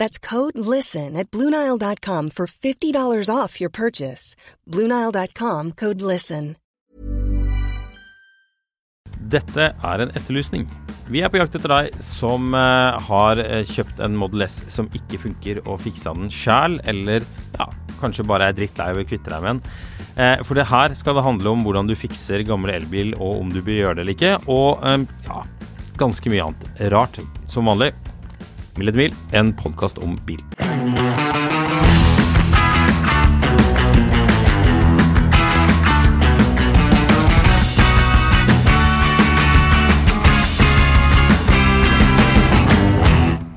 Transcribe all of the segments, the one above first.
That's code LISTEN at Bluenile.com for $50 off your purchase. Bluenile.com code LISTEN. Dette er en etterlysning. Vi er på jakt etter deg som eh, har eh, kjøpt en Model S som ikke funker, og fiksa den sjæl, eller ja, kanskje bare er drittlei av å kvitte deg med den. Eh, for det her skal det handle om hvordan du fikser gamle elbil, og om du bør gjøre det eller ikke, og ja, ganske mye annet rart, som vanlig. Mild Mil, en podkast om bil.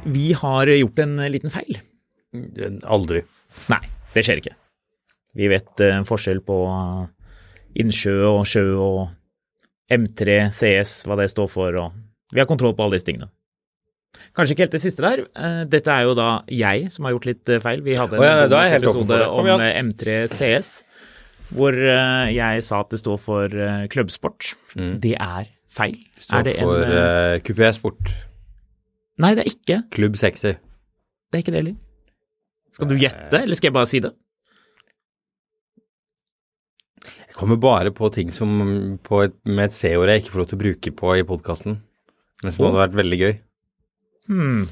Vi har gjort en liten feil. Aldri. Nei, det skjer ikke. Vi vet en forskjell på innsjø og sjø og M3, CS, hva det står for, og vi har kontroll på alle disse tingene. Kanskje ikke helt det siste der. Eh, Dette er jo da jeg som har gjort litt eh, feil. Vi hadde en Å ja. Kom om eh, M3 CS, hvor jeg sa at det står for klubbsport. klubbsport. Det er feil. Det Står det en, for eh, uh, kupé sport. Nei, det er ikke. Klubb 60. Det er ikke det heller. Skal du gjette, eller skal jeg bare si det? Jeg kommer bare på ting som på et, med et C-ord jeg ikke får lov til å bruke på i podkasten, men som oh. hadde vært veldig gøy. Hmm.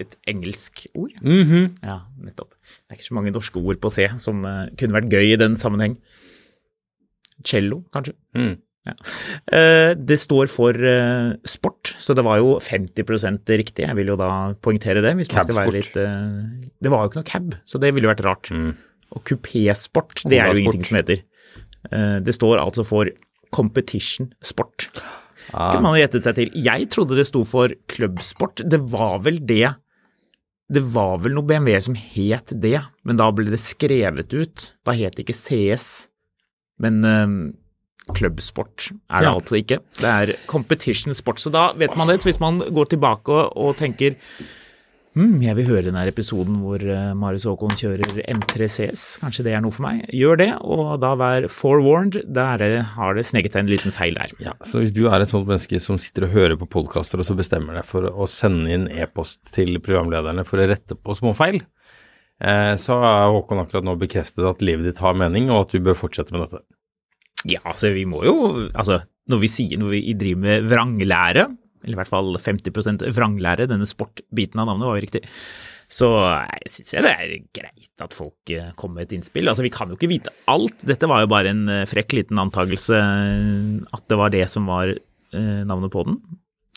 Et engelsk ord? Mhm. Ja, nettopp. Det er ikke så mange norske ord på C som uh, kunne vært gøy i den sammenheng. Cello, kanskje. Mm. Eh, det står for uh, sport, så det var jo 50% riktig. Jeg vil jo da poengtere det. hvis man skal være litt... det var jo ikke noe cab, så det ville jo vært rart. Mm. Og kupésport, det er jo ingenting som heter. Det står altså for competition sport. Ah. kunne man jo gjettet seg til. Jeg trodde det sto for klubbsport. Det var vel det Det var vel noe BMW som het det, men da ble det skrevet ut. Da het det ikke CS, men eh, klubbsport er det Ja. altså ikke. Det er competition sport. Så da vet man det. Så hvis man går tilbake og, og tenker hm, jeg vil høre den episoden hvor uh, Marius Håkon kjører M3 CS, kanskje det er noe for meg. Gjør det, og da vær forewarned. Der er- har det sneget seg en liten feil der. Ja, så hvis du er et sånt menneske som sitter og hører på podkaster, og så bestemmer deg for å sende inn e-post til programlederne for å rette på småfeil, eh, så har Håkon akkurat nå bekreftet at livet ditt har mening, og at du bør fortsette med dette. Ja, altså vi må jo Altså, når vi sier når vi driver med vranglære, eller i hvert fall 50% vranglære, denne sportbiten av navnet var jo riktig, så syns jeg det er greit at folk eh, kommer med et innspill. Altså, vi kan jo ikke vite alt. Dette var jo bare en eh, frekk liten antagelse eh, at det var det som var eh, navnet på den.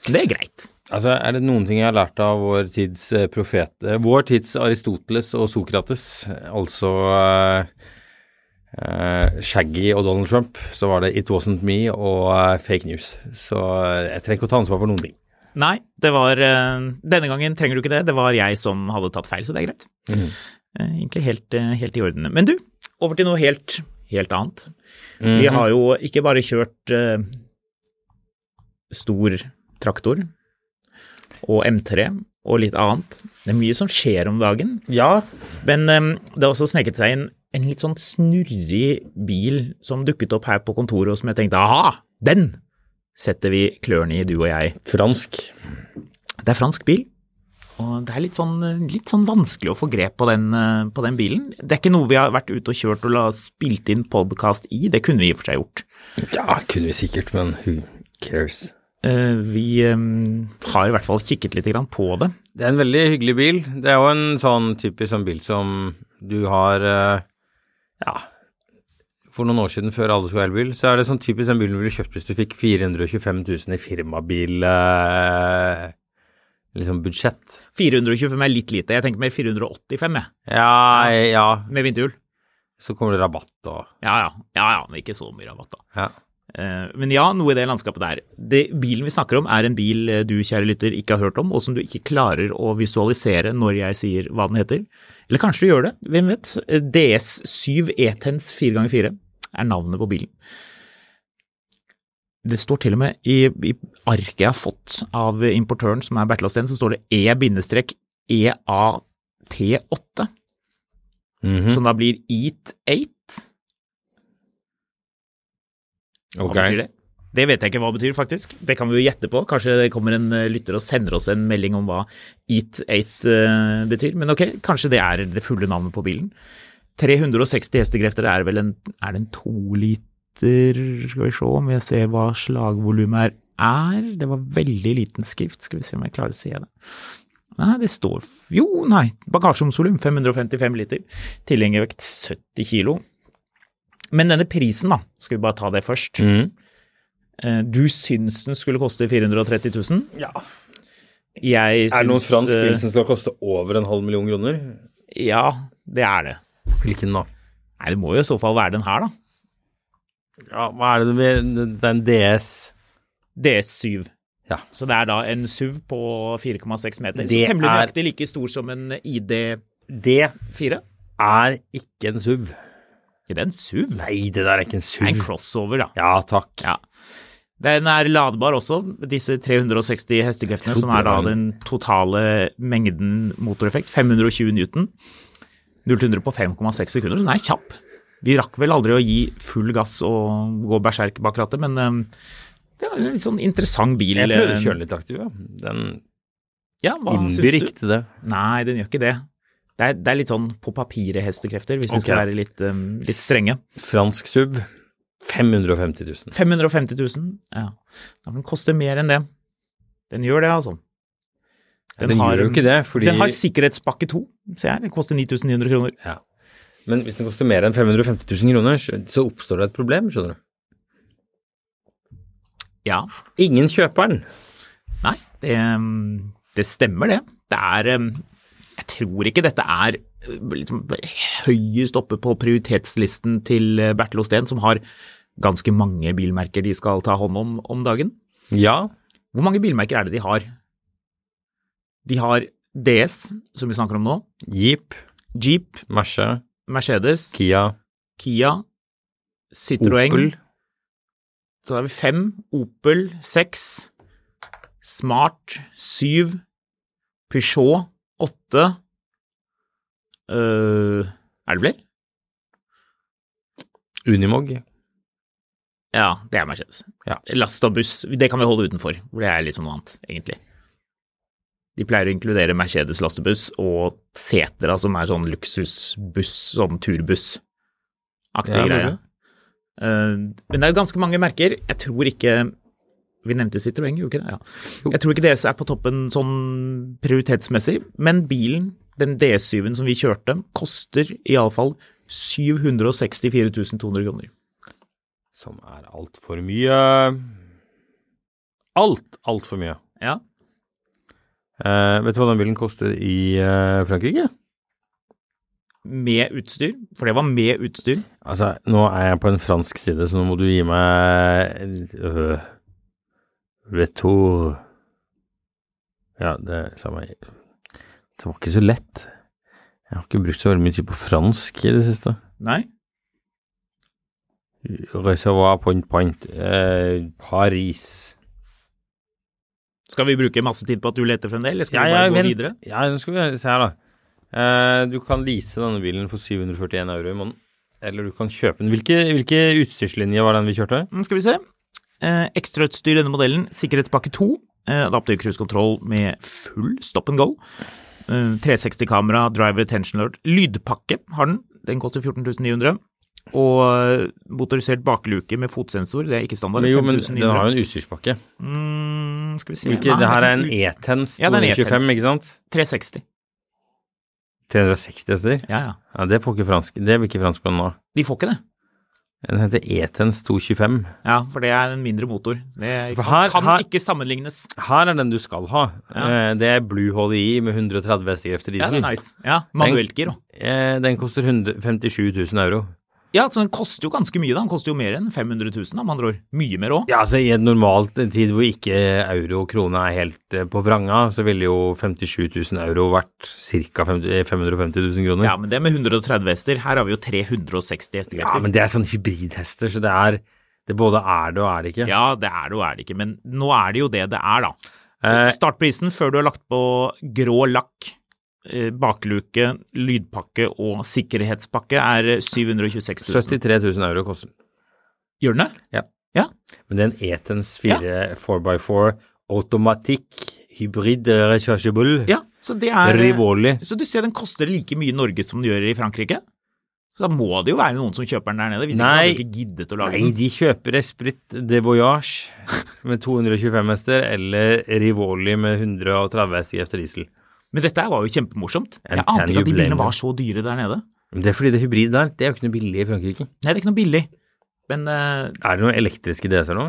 Det er greit. Altså, er det noen ting jeg har lært av vår tids eh, profet, eh, vår tids Aristoteles og Sokrates, altså eh, eh, Shaggy og Donald Trump, så var det It Wasn't Me og eh, fake news. Så eh, jeg trenger ikke å ta ansvar for noen ting. Nei, det var eh, Denne gangen trenger du ikke det. Det var jeg som hadde tatt feil, så det er greit. Mm. Eh, Egentlig helt, eh, helt i orden. Men du, over til noe helt, helt annet. Mhm. Vi har jo ikke bare kjørt uh, stor traktor og M3 og litt annet. Det er mye som skjer om dagen. Ja, Men um, det har også sneket seg inn en litt sånn snurrig bil som dukket opp her på kontoret, og som jeg tenkte aha, den setter vi klørne i, du og jeg. fransk. Det er fransk bil, og det er litt sånn, litt sånn vanskelig å få grep på den, eh, på den bilen. Det er ikke noe vi har vært ute og kjørt og la spilt inn podkast i, det kunne vi i og for seg gjort. Ja, kunne vi sikkert, men who cares? Eh, Vi eh, har i hvert fall kikket litt på det. Det er en veldig hyggelig bil. Det er jo en sånn typisk sånn bil som du har Ja, for noen år siden, før alle skulle ha elbil, så er det sånn typisk den bilen du ville kjøpt hvis du fikk 425 000 i firmabil eh, liksom budsjett. 425 er litt lite. Jeg tenker mer 485, jeg. Ja, ja. Med vinterhjul. Så kommer det rabatt og Ja ja. Ja ja, men ikke så mye rabatt, da. Ja. Eh, Men ja, noe i det landskapet der. Det, bilen vi snakker om er en bil eh, du, kjære lytter, ikke har hørt om, og som du ikke klarer å visualisere når jeg sier hva den heter. Eller kanskje du gjør det, hvem vet. Eh, DS7 E-Tens 4x4 er navnet på bilen. Det står til og med i, i arket jeg har fått av importøren, som er Bertil Osten, så står det E-EAT8, Mhm. som da blir Eat 8. Hva okay. betyr det? Det vet jeg ikke hva det betyr, faktisk. Det kan vi jo gjette på. Kanskje det kommer en eh, lytter og sender oss en melding om hva Eat 8 eh, betyr. Men ok, kanskje det er det fulle navnet på bilen. 360 hestekrefter er vel en Er det en toliter Skal vi se om jeg ser hva slagvolumet er. Det var veldig liten skrift. Skal vi se om jeg klarer å se det. Nei, det står Jo, nei. Bagasjeomsvolum 555 liter. Tilhengervekt 70 kilo. Men denne prisen, da. Skal vi bare ta det først. Mhm. Eh, Du syns den skulle koste 430 000? Ja. Jeg syns Er det noen fransk eh, bil som skal koste over en halv million kroner? Ja, det er det. Hvilken da? Nei, det må jo i så fall være den her, da. Ja, hva er det med Det er en DS DS7. Ja. Så det er da en SUV på 4,6 meter. Det så temmelig er- nøyaktig like stor som en ID4. Det er ikke en SUV. Ikke det er en SUV? Nei, det der er ikke en Det er en crossover, da. Ja, takk. Ja. Den er ladbar også, disse 360 hestekreftene, som er da den totale mengden motoreffekt. 520 newton. 0 til 100 på 5,6 sekunder, så den er kjapp. Vi rakk vel aldri å gi full gass og gå berserk bak rattet, men eh, det er en litt sånn interessant bil. Jeg prøvde å eh, kjøre litt aktiv, ja. Den Ja, innbyr ikke til det. Nei, den gjør ikke det. Det er, det er litt sånn på papiret hestekrefter, hvis okay. den skal være litt, um, litt strenge. Fransk SUV 550 000. 550 000, ja. Ja, Den koster mer enn det. Den gjør det, altså. Den, gjør jo ikke det, fordi Den har sikkerhetspakke 2, ser jeg. Den koster 9900 kroner. ja. Men hvis den koster mer enn 550 000 kroner, så- oppstår det et problem, skjønner du. Ja. Ingen kjøper den. Nei, det, det stemmer det. Det er Jeg tror ikke dette er liksom høyest oppe på prioritetslisten til uh, Bertil Osten, som har ganske mange bilmerker de skal ta hånd om om dagen. Ja. Hvor mange bilmerker er det de har? De har DS, som vi snakker om nå, Jeep, Jeep, Merce, Mercedes, Kia, Kia, Citroën, Opel. Så har vi fem, Opel seks, Smart syv, Peugeot åtte øh, Er det flere? Unimog. Ja, det er Mercedes. Ja. Last og buss, det kan vi holde utenfor, for det er liksom noe annet, egentlig. De pleier å inkludere Mercedes lastebuss og Setra, som er sånn luksusbuss, sånn turbuss-aktig Ja, greie. Eh, men det er jo ganske mange merker. Jeg tror ikke Vi nevnte Citroën, gjorde ikke det? Ja. Jeg tror ikke DS er på toppen sånn prioritetsmessig, men bilen, den D7-en som vi kjørte, koster iallfall 764 200 kroner. Som er altfor mye. Alt, altfor mye. Ja. Eh, vet du hva den bilen koster i eh, Frankrike? Med utstyr, for det var med utstyr. Altså, nå er jeg på en fransk side, så nå må du gi meg øh, Retour Ja, det sa samme Det var ikke så lett. Jeg har ikke brukt så veldig mye tid på fransk i det siste. Nei? Reservoir Point Point, eh, Paris Skal vi bruke masse tid på at du leter frem det, eller skal Ja, vi ja, gå vent. videre? Ja, nå skal vi se her, da. Eh, du kan lease denne bilen for 741 euro i måneden. Eller du kan kjøpe den. Hvilke, hvilke utstyrslinjer var den vi kjørte? Mm, Skal vi se. Eh, Ekstrautstyr i denne modellen. Sikkerhetspakke 2. Eh, adaptiv cruisekontroll med full stop and go. Eh, 360-kamera, driver attention alert. Lydpakke har den. Den koster 14 900. Og eh, motorisert bakluke med fotsensor. Det er ikke standard. Men jo, men den har jo en utstyrspakke. mm, Skal vi se Hvilke, Nei, det her er en E-Tens Ja, det er en 225, E-Tens. ikke sant? 360. 360 hester? Ja, ja. Ja, det får ikke fransk. Det blir ikke fransk på nå. De får ikke det. Den heter Etens 225. Ja, for det er en mindre motor. Det kan, her- kan her- ikke sammenlignes. Her er den du skal ha. Ja. Eh, Det er Blue HDI med 130 hestekrefter Ja, det er nice. Ja, Manuelt gir òg. Eh, Den koster 100 57 000 euro. Ja, så den koster jo ganske mye, da. Den koster jo mer enn 500 000, da, med andre ord. Mye mer òg. Ja, altså I en normal tid hvor ikke euro og krone er helt eh, på vranga, så ville jo 57 000 euro vært ca. 550 000 kroner. Ja, men det med 130 hester. Her har vi jo 360 hestekrefter. Ja, men det er sånn hybridhester, så det er Det både er det og er det ikke. Ja, det er det og er det ikke, men nå er det jo det det er, da. Eh, Startprisen før du har lagt på grå lakk, bakluke, lydpakke og sikkerhetspakke er 726 000. 73 000 euro koster den. Gjør den det? Ja. Men det er en Etens 4 4x4 automatikk hybrid rechargeable Ja, så det er Rivoli. Så du ser den koster like mye i Norge som den gjør i Frankrike? Så da må det jo være noen som kjøper den der nede, hvis ikke Nei. hadde du ikke giddet å lage Nei, den. de kjøper Esprit de Voyage med 225 hester eller Rivoli med 130 hester diesel. Men dette var jo kjempemorsomt. And Jeg ante ikke at de bilene var så dyre der nede. Men det er fordi det er hybrid der. Det er jo ikke noe billig i Frankrike. Nei, det er ikke noe billig. Men uh, Er det noe elektriske DS-er nå?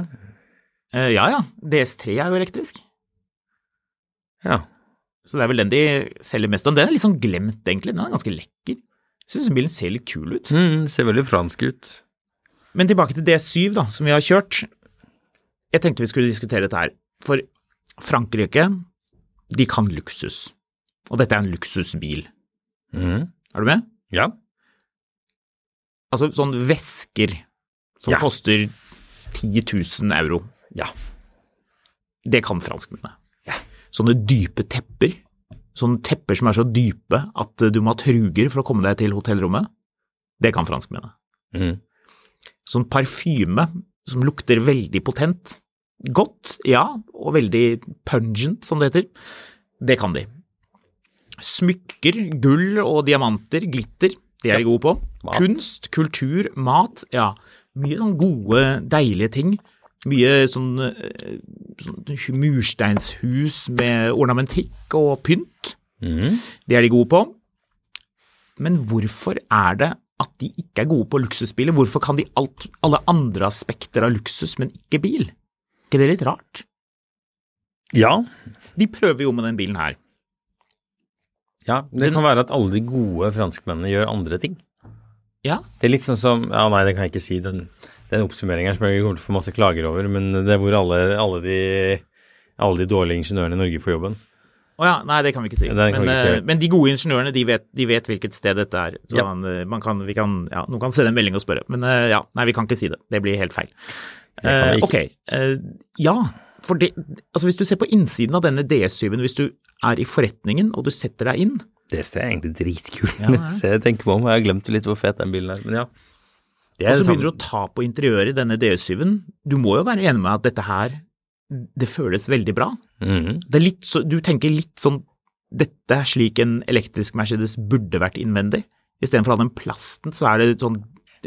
Uh, ja ja, DS3 er jo elektrisk. Ja. Så det er vel den de selger mest av. Den er litt sånn glemt, egentlig. Den er ganske lekker. Jeg syns bilen ser litt kul ut. Mm, ser veldig fransk ut. Men tilbake til DS7, da, som vi har kjørt. Jeg tenkte vi skulle diskutere dette her. For Frankrike, de kan luksus. Og dette er en luksusbil. Mm. Er du med? Ja. Altså sånn vesker som Ja. koster 10 000 euro. Ja. Det kan franskmennene. Ja. Sånne dype tepper. Sånne tepper som er så dype at eh, du må ha truger for å komme deg til hotellrommet. Det kan franskmennene. Mm. Sånn parfyme som lukter veldig potent. Godt, ja, og veldig pungent, som det heter. Det kan de. Smykker, gull og diamanter, glitter, det er de gode på. Mat. Kunst, kultur, mat, ja. Mye sånn gode, deilige ting. Mye sånn, eh, sånn mursteinshus med ornamentikk og pynt. Mm. Det er de gode på. Men hvorfor er det at de ikke er gode på luksusbiler? Hvorfor kan de alt, alle andre aspekter av luksus, men ikke bil? Er ikke det litt rart? Ja. De prøver jo med den bilen her. Ja. Det kan være at alle de gode franskmennene gjør andre ting. Ja, Det er litt sånn som Ja, nei, det kan jeg ikke si. Den, den oppsummeringen som jeg kommer til å få masse klager over, men det er hvor alle, alle, de, alle de dårlige ingeniørene i Norge får jobben. Å ja, nei, det kan vi ikke si. Men, vi ikke si. eh, men de gode ingeniørene, de vet, de vet hvilket sted dette er. Så Ja. eh, man kan, vi kan, ja, noen kan sende en melding og spørre. Men eh, ja, nei, vi kan ikke si det. Det blir helt feil. Det kan vi ikke. ok, ja. For det, altså hvis du ser på innsiden av denne DS7-en, hvis du er i forretningen og du setter deg inn, Det er egentlig dritkul. Ja, det er. Jeg tenker meg om, jeg har glemt litt hvor fet den bilen er, men ja. Det og så begynner du å ta på interiøret i denne DS7-en, du må jo være enig med at dette her, det føles veldig bra. Mm Det er litt så, du tenker litt sånn, dette er slik en elektrisk Mercedes burde vært innvendig. Istedenfor å ha den plasten, så er det sånn,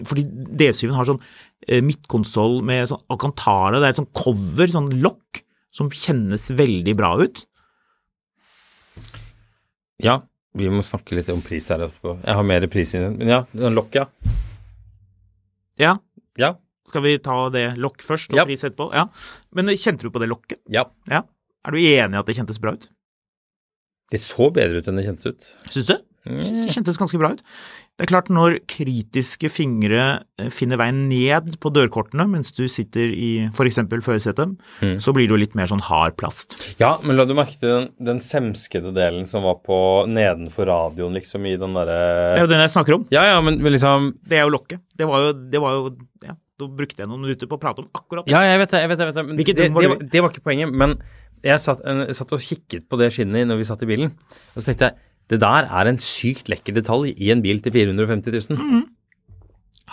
fordi DS7-en har sånn eh, midtkonsoll med sånn Alcantara, det er et sånn cover, sånn lokk, som kjennes veldig bra ut. Ja, vi må snakke litt om pris her etterpå. Jeg har mer pris i den, men ja, den lokk, ja. Ja, Ja. skal vi ta det lokk først og Ja. pris etterpå? Ja. Men eh, kjente du på det lokket? Ja. Ja. Er du enig i at det kjentes bra ut? Det så bedre ut enn det kjentes ut. Syns du? Det kjentes ganske bra ut. Det er klart, når kritiske fingre eh, finner veien ned på dørkortene mens du sitter i f.eks. førersetet, Mm. så blir det jo litt mer sånn hard plast. Ja, men la du merke til den, den semskede delen som var på nedenfor radioen, liksom, i den derre Det er jo den jeg snakker om. Ja, ja, men, men liksom Det er jo lokket. Det var jo, det var jo Ja, da brukte jeg noen minutter på å prate om akkurat det. Ja, jeg vet det, jeg vet det. Jeg vet det det, var det, det var ikke poenget. Men jeg satt, en, satt og kikket på det skinnet når vi satt i bilen, og så tenkte jeg det der er en sykt lekker detalj i en bil til 450 000.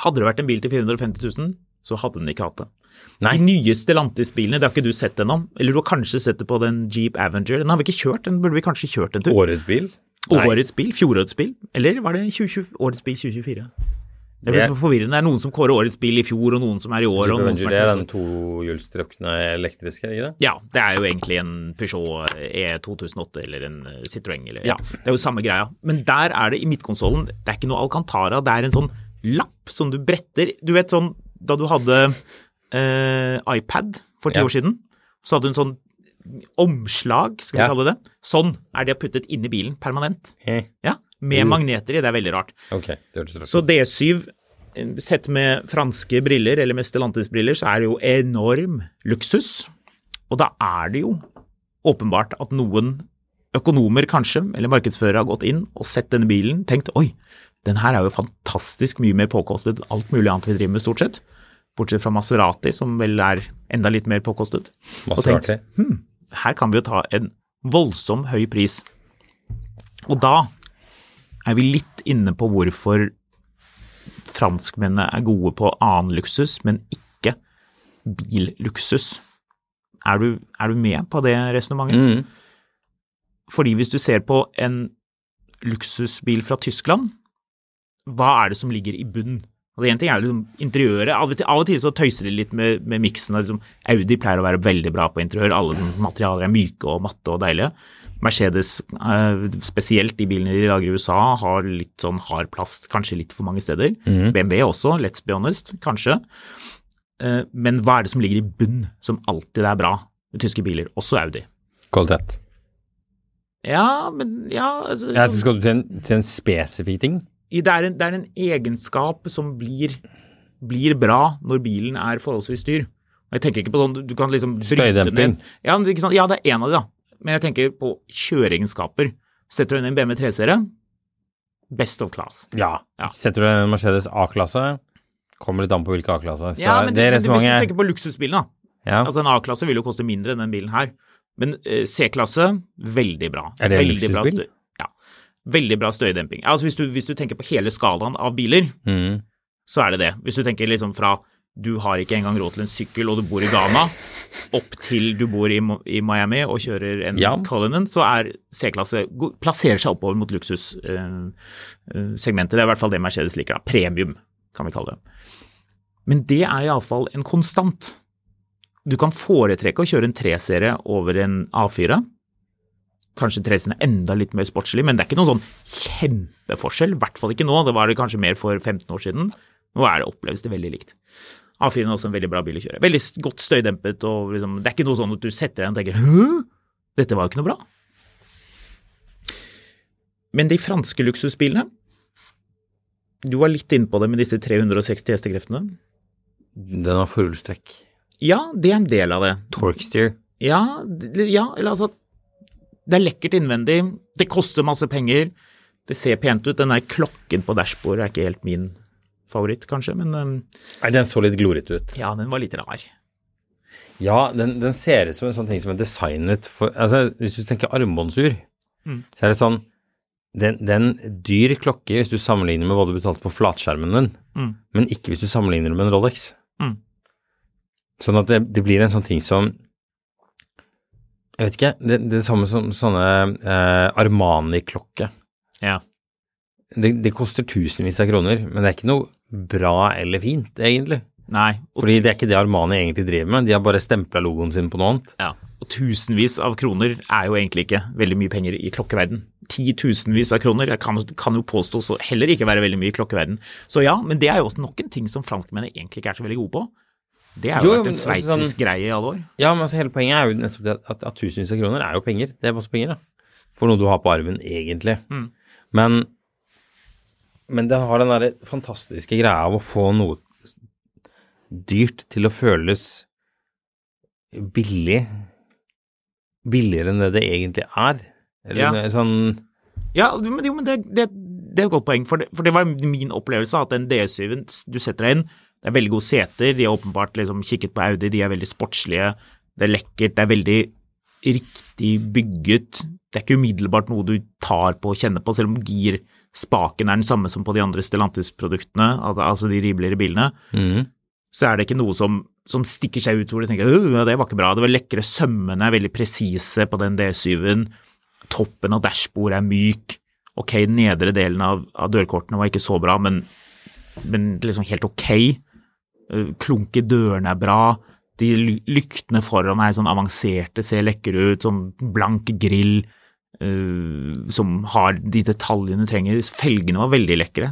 Hadde det vært en bil til 450 000, så hadde den ikke hatt det. Nei. De nyeste Lantis-bilene, det har ikke du sett ennå. Eller du har kanskje sett det på den Jeep Avenger. Den har vi ikke kjørt, den burde vi kanskje kjørt en tur. Årets bil? Nei. Årets bil, fjorårets bil, eller var det 2020, årets bil 2024? Det er så forvirrende. Det er noen som kårer årets bil i fjor, og noen som er i år. Jeep og noen Avenger, som det er den tohjulstrukne elektriske, ikke det? Ja, det er jo egentlig en Peugeot E2008 eller en eh, Citroën. Eller, Ja. Det er jo samme greia. Men der er det i midtkonsollen, det er ikke noe Alcantara, det er en sånn lapp som du bretter. Du vet sånn da du hadde eh, iPad for ti Ja. år siden, så hadde du en sånn omslag, skal vi Ja. kalle det. Sånn er det puttet inn i bilen permanent. Eh, Ja, Med Mm. magneter i, det er veldig rart. Okay, det hørtes Så. D7, eh, sett med franske briller, eller med Stellantis-briller, så er det jo enorm luksus. Og da er det jo åpenbart at noen økonomer kanskje, eller markedsførere, har gått inn og sett denne bilen, tenkt oi, den her er jo fantastisk mye mer påkostet enn alt mulig annet vi driver med, stort sett. Bortsett fra Maserati, som vel er enda litt mer påkostet. Og tenkt, Maserati. hm, her kan vi jo ta en voldsom høy pris. Og da er vi litt inne på hvorfor franskmennene er gode på annen luksus, men ikke billuksus. Er du, er du med på det resonnementet? Mm. Fordi hvis du ser på en luksusbil fra Tyskland, hva er det som ligger i bunn? Altså En ting er liksom interiøret. Av og til, av og til så tøyser de litt med, med miksen. Liksom, Audi pleier å være veldig bra på interiør. Alle materialer er myke og matte og deilige. Mercedes, eh, spesielt de bilene de lager i USA, har litt sånn hard plast, kanskje litt for mange steder. BMW også, let's be honest, kanskje. Eh, men hva er det som ligger i bunn, som alltid er bra med tyske biler, også Audi? Kvalitet. Ja, men ja altså, Ja, skal du til en, til en spesifikk ting? Det, er en, det er en egenskap som blir, blir bra når bilen er forholdsvis dyr. Og Jeg tenker ikke på sånn, du kan liksom Støydemping. ja, ja, det er en av de, da. Men jeg tenker på kjøreegenskaper. Setter du inn en BMW 3-serie, best of class. Ja. Ja. Setter du en Mercedes A-klasse, kommer litt an på hvilken A-klasse. Ja, men, det, det men hvis du tenker på luksusbilen, da. ja. Altså En A-klasse vil jo koste mindre enn den bilen her. Men eh, C-klasse, veldig bra. Er det en veldig bra luksusbil? Veldig bra støydemping. Altså hvis du, hvis du tenker på hele skalaen av biler, Mm. så er det det. Hvis du tenker liksom fra du har ikke engang råd til en sykkel og du bor i Ghana, opp til du bor i, i Miami og kjører en Ja. Cullinan, så er C-klasse plasserer seg oppover mot luksussegmentet. det er i hvert fall det Mercedes liker. da. Premium, kan vi kalle det. Men det er iallfall en konstant. Du kan foretrekke å kjøre en 3-serie over en A4. Kanskje 3-serien er enda litt mer sportslig, men det er ikke noen sånn kjempeforskjell. I hvert fall ikke nå. Det var det kanskje mer for 15 år siden. Nå er det oppleves det veldig likt. A4 er også en veldig bra bil å kjøre. Veldig godt støydempet og liksom Det er ikke noe sånn at du setter deg og tenker Hø? Dette var jo ikke noe bra. Men de franske luksusbilene Du var litt inne på det med disse 360 hestekreftene. Den har forhjulstrekk. Ja, det er en del av det. Torksteer. Ja, ja eller altså Det er lekkert innvendig. Det koster masse penger. Det ser pent ut. Den der klokken på dashbordet er ikke helt min favoritt, kanskje, men øhm, Nei, den så litt glorete ut. ja, den var litt rar. Ja, den, den ser ut som en sånn ting som er designet for Altså, hvis du tenker armbåndsur, Mm. så er det sånn den, den dyr klokke hvis du sammenligner med hva du betalte for flatskjermen din, Mm. men ikke hvis du sammenligner det med en Rolex. Mm. Sånn at det, det blir en sånn ting som Jeg vet ikke, det, det er samme som sånne eh, Armani-klokke. Ja. Det, det koster tusenvis av kroner, men det er ikke noe bra eller fint, egentlig. Nei. Og, Fordi det er ikke det Armani egentlig driver med, de har bare stempla logoen sin på noe annet. ja. og tusenvis av kroner er jo egentlig ikke veldig mye penger i klokkeverden. Titusenvis av kroner kan, kan jo påstås heller ikke være veldig mye i klokkeverden. Så ja, men det er jo også nok en ting som franskmennene egentlig ikke er så veldig gode på. Det har jo, Jo, vært en altså sveitsisk sånn- greie i alle år. Ja, men altså hele poenget er jo nettopp det at, at tusenvis av kroner er jo penger. Det er masse penger, da. For noe du har på arven, egentlig. Mm. Men, men det har den derre fantastiske greia av å få noe dyrt til å føles billig. Billigere enn det det egentlig er. Eller Ja. sånn Ja, men, jo, men det, det, det er et godt poeng, for det, for det var min opplevelse at den D7-en du setter deg inn, det er veldig gode seter, de har åpenbart liksom kikket på Audi, de er veldig sportslige, det er lekkert, det er veldig riktig bygget. Det er ikke umiddelbart noe du tar på og kjenner på, selv om girspaken er den samme som på de andre Stellantis-produktene, altså de rimeligere bilene Mm. så er det ikke noe som, som stikker seg ut hvor du tenker at det var ikke bra. Det var lekre sømmene, er veldig presise på den D7-en. Toppen av dashbordet er myk. Ok, den nedre delen av, av dørkortene var ikke så bra, men, men liksom helt ok. Eh, Klunk i dørene er bra. De lyktene foran er sånn avanserte, ser lekre ut. Sånn blank grill uh, som har de detaljene du trenger. Felgene var veldig lekre,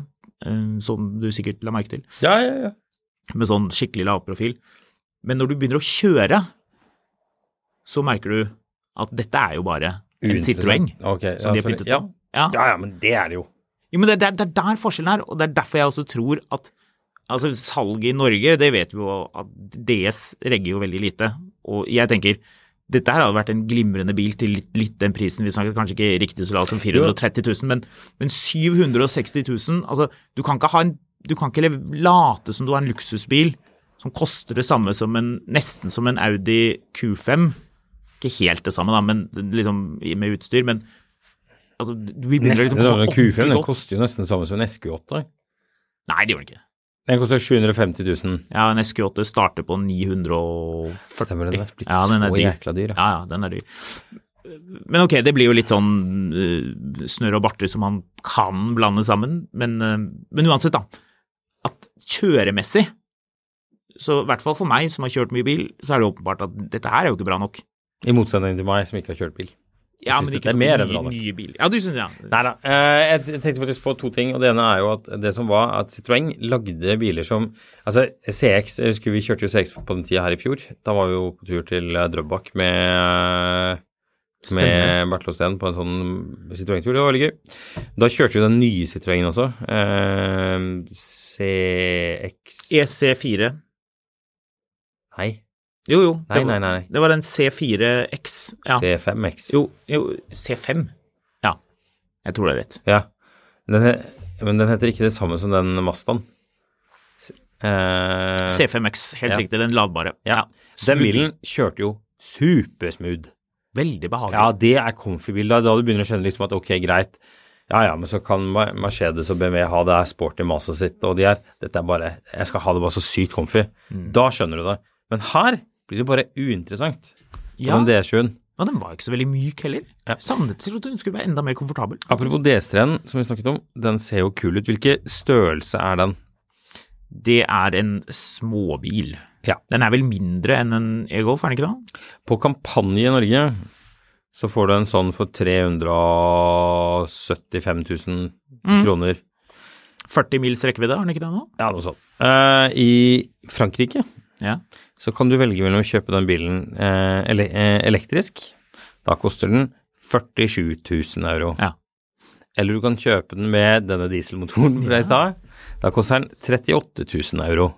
uh, som du sikkert la merke til. Ja, ja, ja. med sånn skikkelig lavprofil. Men når du begynner å kjøre, så merker du at dette er jo bare en Citroën Ok, som de har pyntet på. Ja. ja, ja, men det er det jo. Jo, men det, det, er- det er der forskjellen er, og det er derfor jeg også tror at altså salget i Norge, det vet vi jo at DS regger jo veldig lite. Og jeg tenker dette her hadde vært en glimrende bil til litt, litt den prisen. Vi snakker kanskje ikke riktig så lav som 430 000, men, men 760 000 Altså, du kan ikke ha en Du kan ikke late som du har en luksusbil som koster det samme som en Nesten som en Audi Q5. Ikke helt det samme, da, men liksom med utstyr. Men altså, du begynner Nesten liksom å sånn, komme Q5 den koster jo nesten det samme som en SQ8. Nei, det gjør den ikke. Den koster 750 000. Ja, en SQ8 starter på 940. Stemmer det, den er blitt ja, den er så dyr. jækla dyr. Ja, ja, den er dyr. Men ok, det blir jo litt sånn uh, snørr og barter som man kan blande sammen, men, uh, men uansett, da. At kjøremessig, så i hvert fall for meg som har kjørt mye bil, så er det åpenbart at dette her er jo ikke bra nok. I motsetning til meg som ikke har kjørt bil. Ja, men ikke så mye, nye biler. Ja, du synes ja. Nei da. Jeg tenkte faktisk på to ting. og Det ene er jo at det som var at Citroën lagde biler som Altså CX jeg husker Vi kjørte jo CX på den tida her i fjor. Da var vi jo på tur til eh, Drøbak med Stemmer. med Bertil Steen på en sånn Citroën-tur. Det var veldig gøy. Da kjørte vi den nye Citroën også. Eh, CX EC4. Nei. Jo, jo. Nei, det var, nei, nei. Det var en C4X. Ja. C5X. Jo, jo, C5. Ja, jeg tror det er rett. Ja. Den, he- men den heter ikke det samme som den Mazdaen. Eh, C5X, helt ja. riktig, den ladbare. Ja. Den bilen kjørte jo supersmooth. Veldig behagelig. Ja, det er comfy-bil. Da, da du begynner å skjønne liksom at ok, greit. Ja, ja, men så kan Mercedes og BMW ha det her sporty maset sitt, og de her Dette er bare Jeg skal ha det bare så sykt comfy. Mm. Da skjønner du det. Men her blir det bare uinteressant. Ja. den DS7-en. Og den var ikke så veldig myk heller. Ja. Savnet til at den skulle være enda mer komfortabel. Apropos DS3-en som vi snakket om, den ser jo kul ut. Hvilken størrelse er den? Det er en småbil. Ja. Den er vel mindre enn en e-Golf, er den ikke det? På Kampanje i Norge så får du en sånn for 375 000 Mm. kroner. 40 mils rekkevidde, har den ikke det nå? Ja, noe sånt. Uh, I Frankrike Ja. så kan du velge mellom å kjøpe den bilen eh, ele eh, elektrisk. Da koster den 47 000 euro. Ja. Eller du kan kjøpe den med denne dieselmotoren fra i stad. Da koster den 38 000 euro.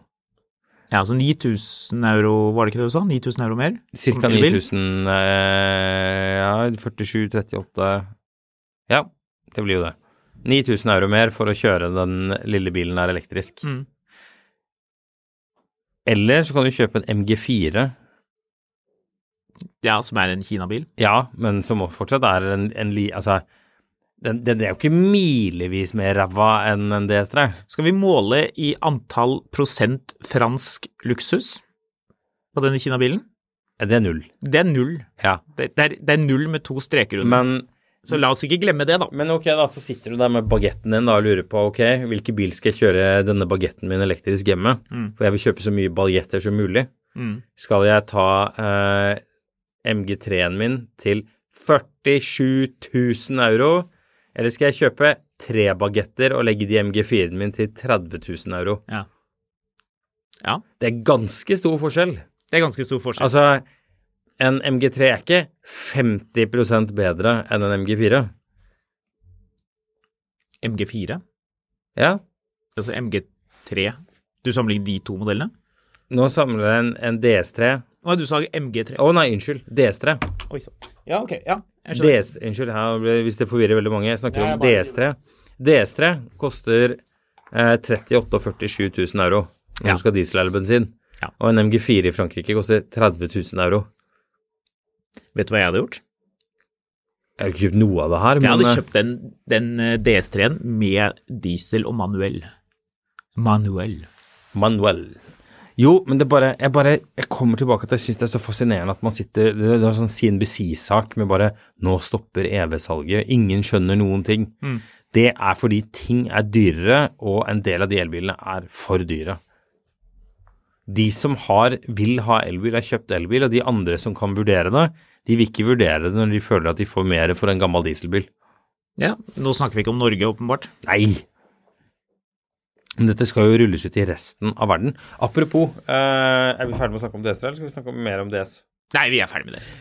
Ja, altså 9000 euro, var det ikke det du sa? 9000 euro mer? Cirka Som elbil? 9000 eh, Ja, 47, 38 Ja, det blir jo det. 9000 euro mer for å kjøre den lille bilen der elektrisk. Mm. Eller så kan du kjøpe en MG4. Ja, som er en Kina-bil. Ja, men som fortsatt er en, en li... Altså, den, den er jo ikke milevis mer ræva enn en DS3. Skal vi måle i antall prosent fransk luksus på denne Kina-bilen? Det er null. Det er null. Ja. Det, det, er, det er null med to streker under. Men, Så la oss ikke glemme det, da. men ok, da, så sitter du der med bagetten din da, og lurer på ok, hvilken bil skal jeg kjøre denne bagetten min elektrisk hjemme? Mm. For jeg vil kjøpe så mye bagetter som mulig. Mm. Skal jeg ta eh, MG3-en min til 47 000 euro, eller skal jeg kjøpe tre bagetter og legge de MG4-en min til 30 000 euro? Ja. Ja, Det er ganske stor forskjell. det er ganske stor forskjell. Altså, en MG3 er ikke 50% bedre enn en MG4. MG4, Ja, altså MG3 Du sammenligner de to modellene? nå samler jeg en, en DS3 Å, du sa MG3. Å nei, unnskyld. DS3. Oi sann. Ja, ok. Ja, jeg skjønner. DS, unnskyld, ble- hvis det forvirrer veldig mange. Jeg snakker Ja, jeg om bare- DS3. DS3 koster eh, 38 000-47 000 euro når Ja. du skal ha diesel eller bensin. Ja. Og en MG4 i Frankrike koster 30 000 euro. Vet du hva jeg hadde gjort? Jeg har ikke kjøpt noe av det her, Jeg hadde eh, kjøpt den, den eh, DS3-en med diesel og manuell. Manuell. Manuel. Jo, men det bare Jeg bare Jeg kommer tilbake til at jeg syns det er så fascinerende at man sitter Det det er sånn CNBC-sak med bare Nå stopper EV-salget. Ingen skjønner noen ting. Mm. Det er fordi ting er dyrere, og en del av de elbilene er for dyre. De som har, vil ha elbil, har kjøpt elbil, og de andre som kan vurdere det, de vil ikke vurdere det når de føler at de får mer for en gammel dieselbil. Ja, nå snakker vi ikke om Norge, åpenbart. Nei! Men Dette skal jo rulles ut i resten av verden. Apropos, eh, er vi ferdig med å snakke om DS, eller skal vi snakke mer om DS? Nei, vi er ferdig med det.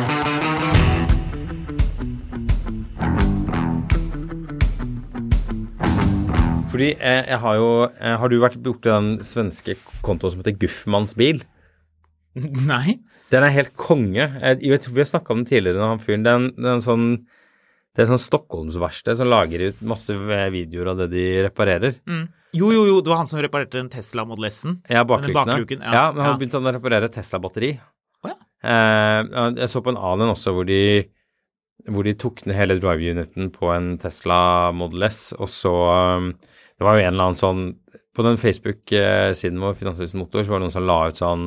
Fordi jeg, jeg har jo jeg, Har du vært borti den svenske kontoen som heter Guffmanns bil? Nei. Den er helt konge. Jeg, jeg tror vi har snakka om den tidligere, han fyren. Det er en, sånn det er sånn Stockholmsverksted som lager ut masse videoer av det de reparerer. Jo, jo, jo, det var han som reparerte den Tesla Model S-en. Ja, bakluken, ja. ja. men han Ja. begynte å reparere Tesla-batteri. Oh, ja. Eh, jeg så på en annen også hvor de, hvor de tok ned hele drive-uniten på en Tesla Model S, og så um, Det var jo en eller annen sånn På den Facebook-siden vår, Finansavisen Motor, så var det noen som la ut sånn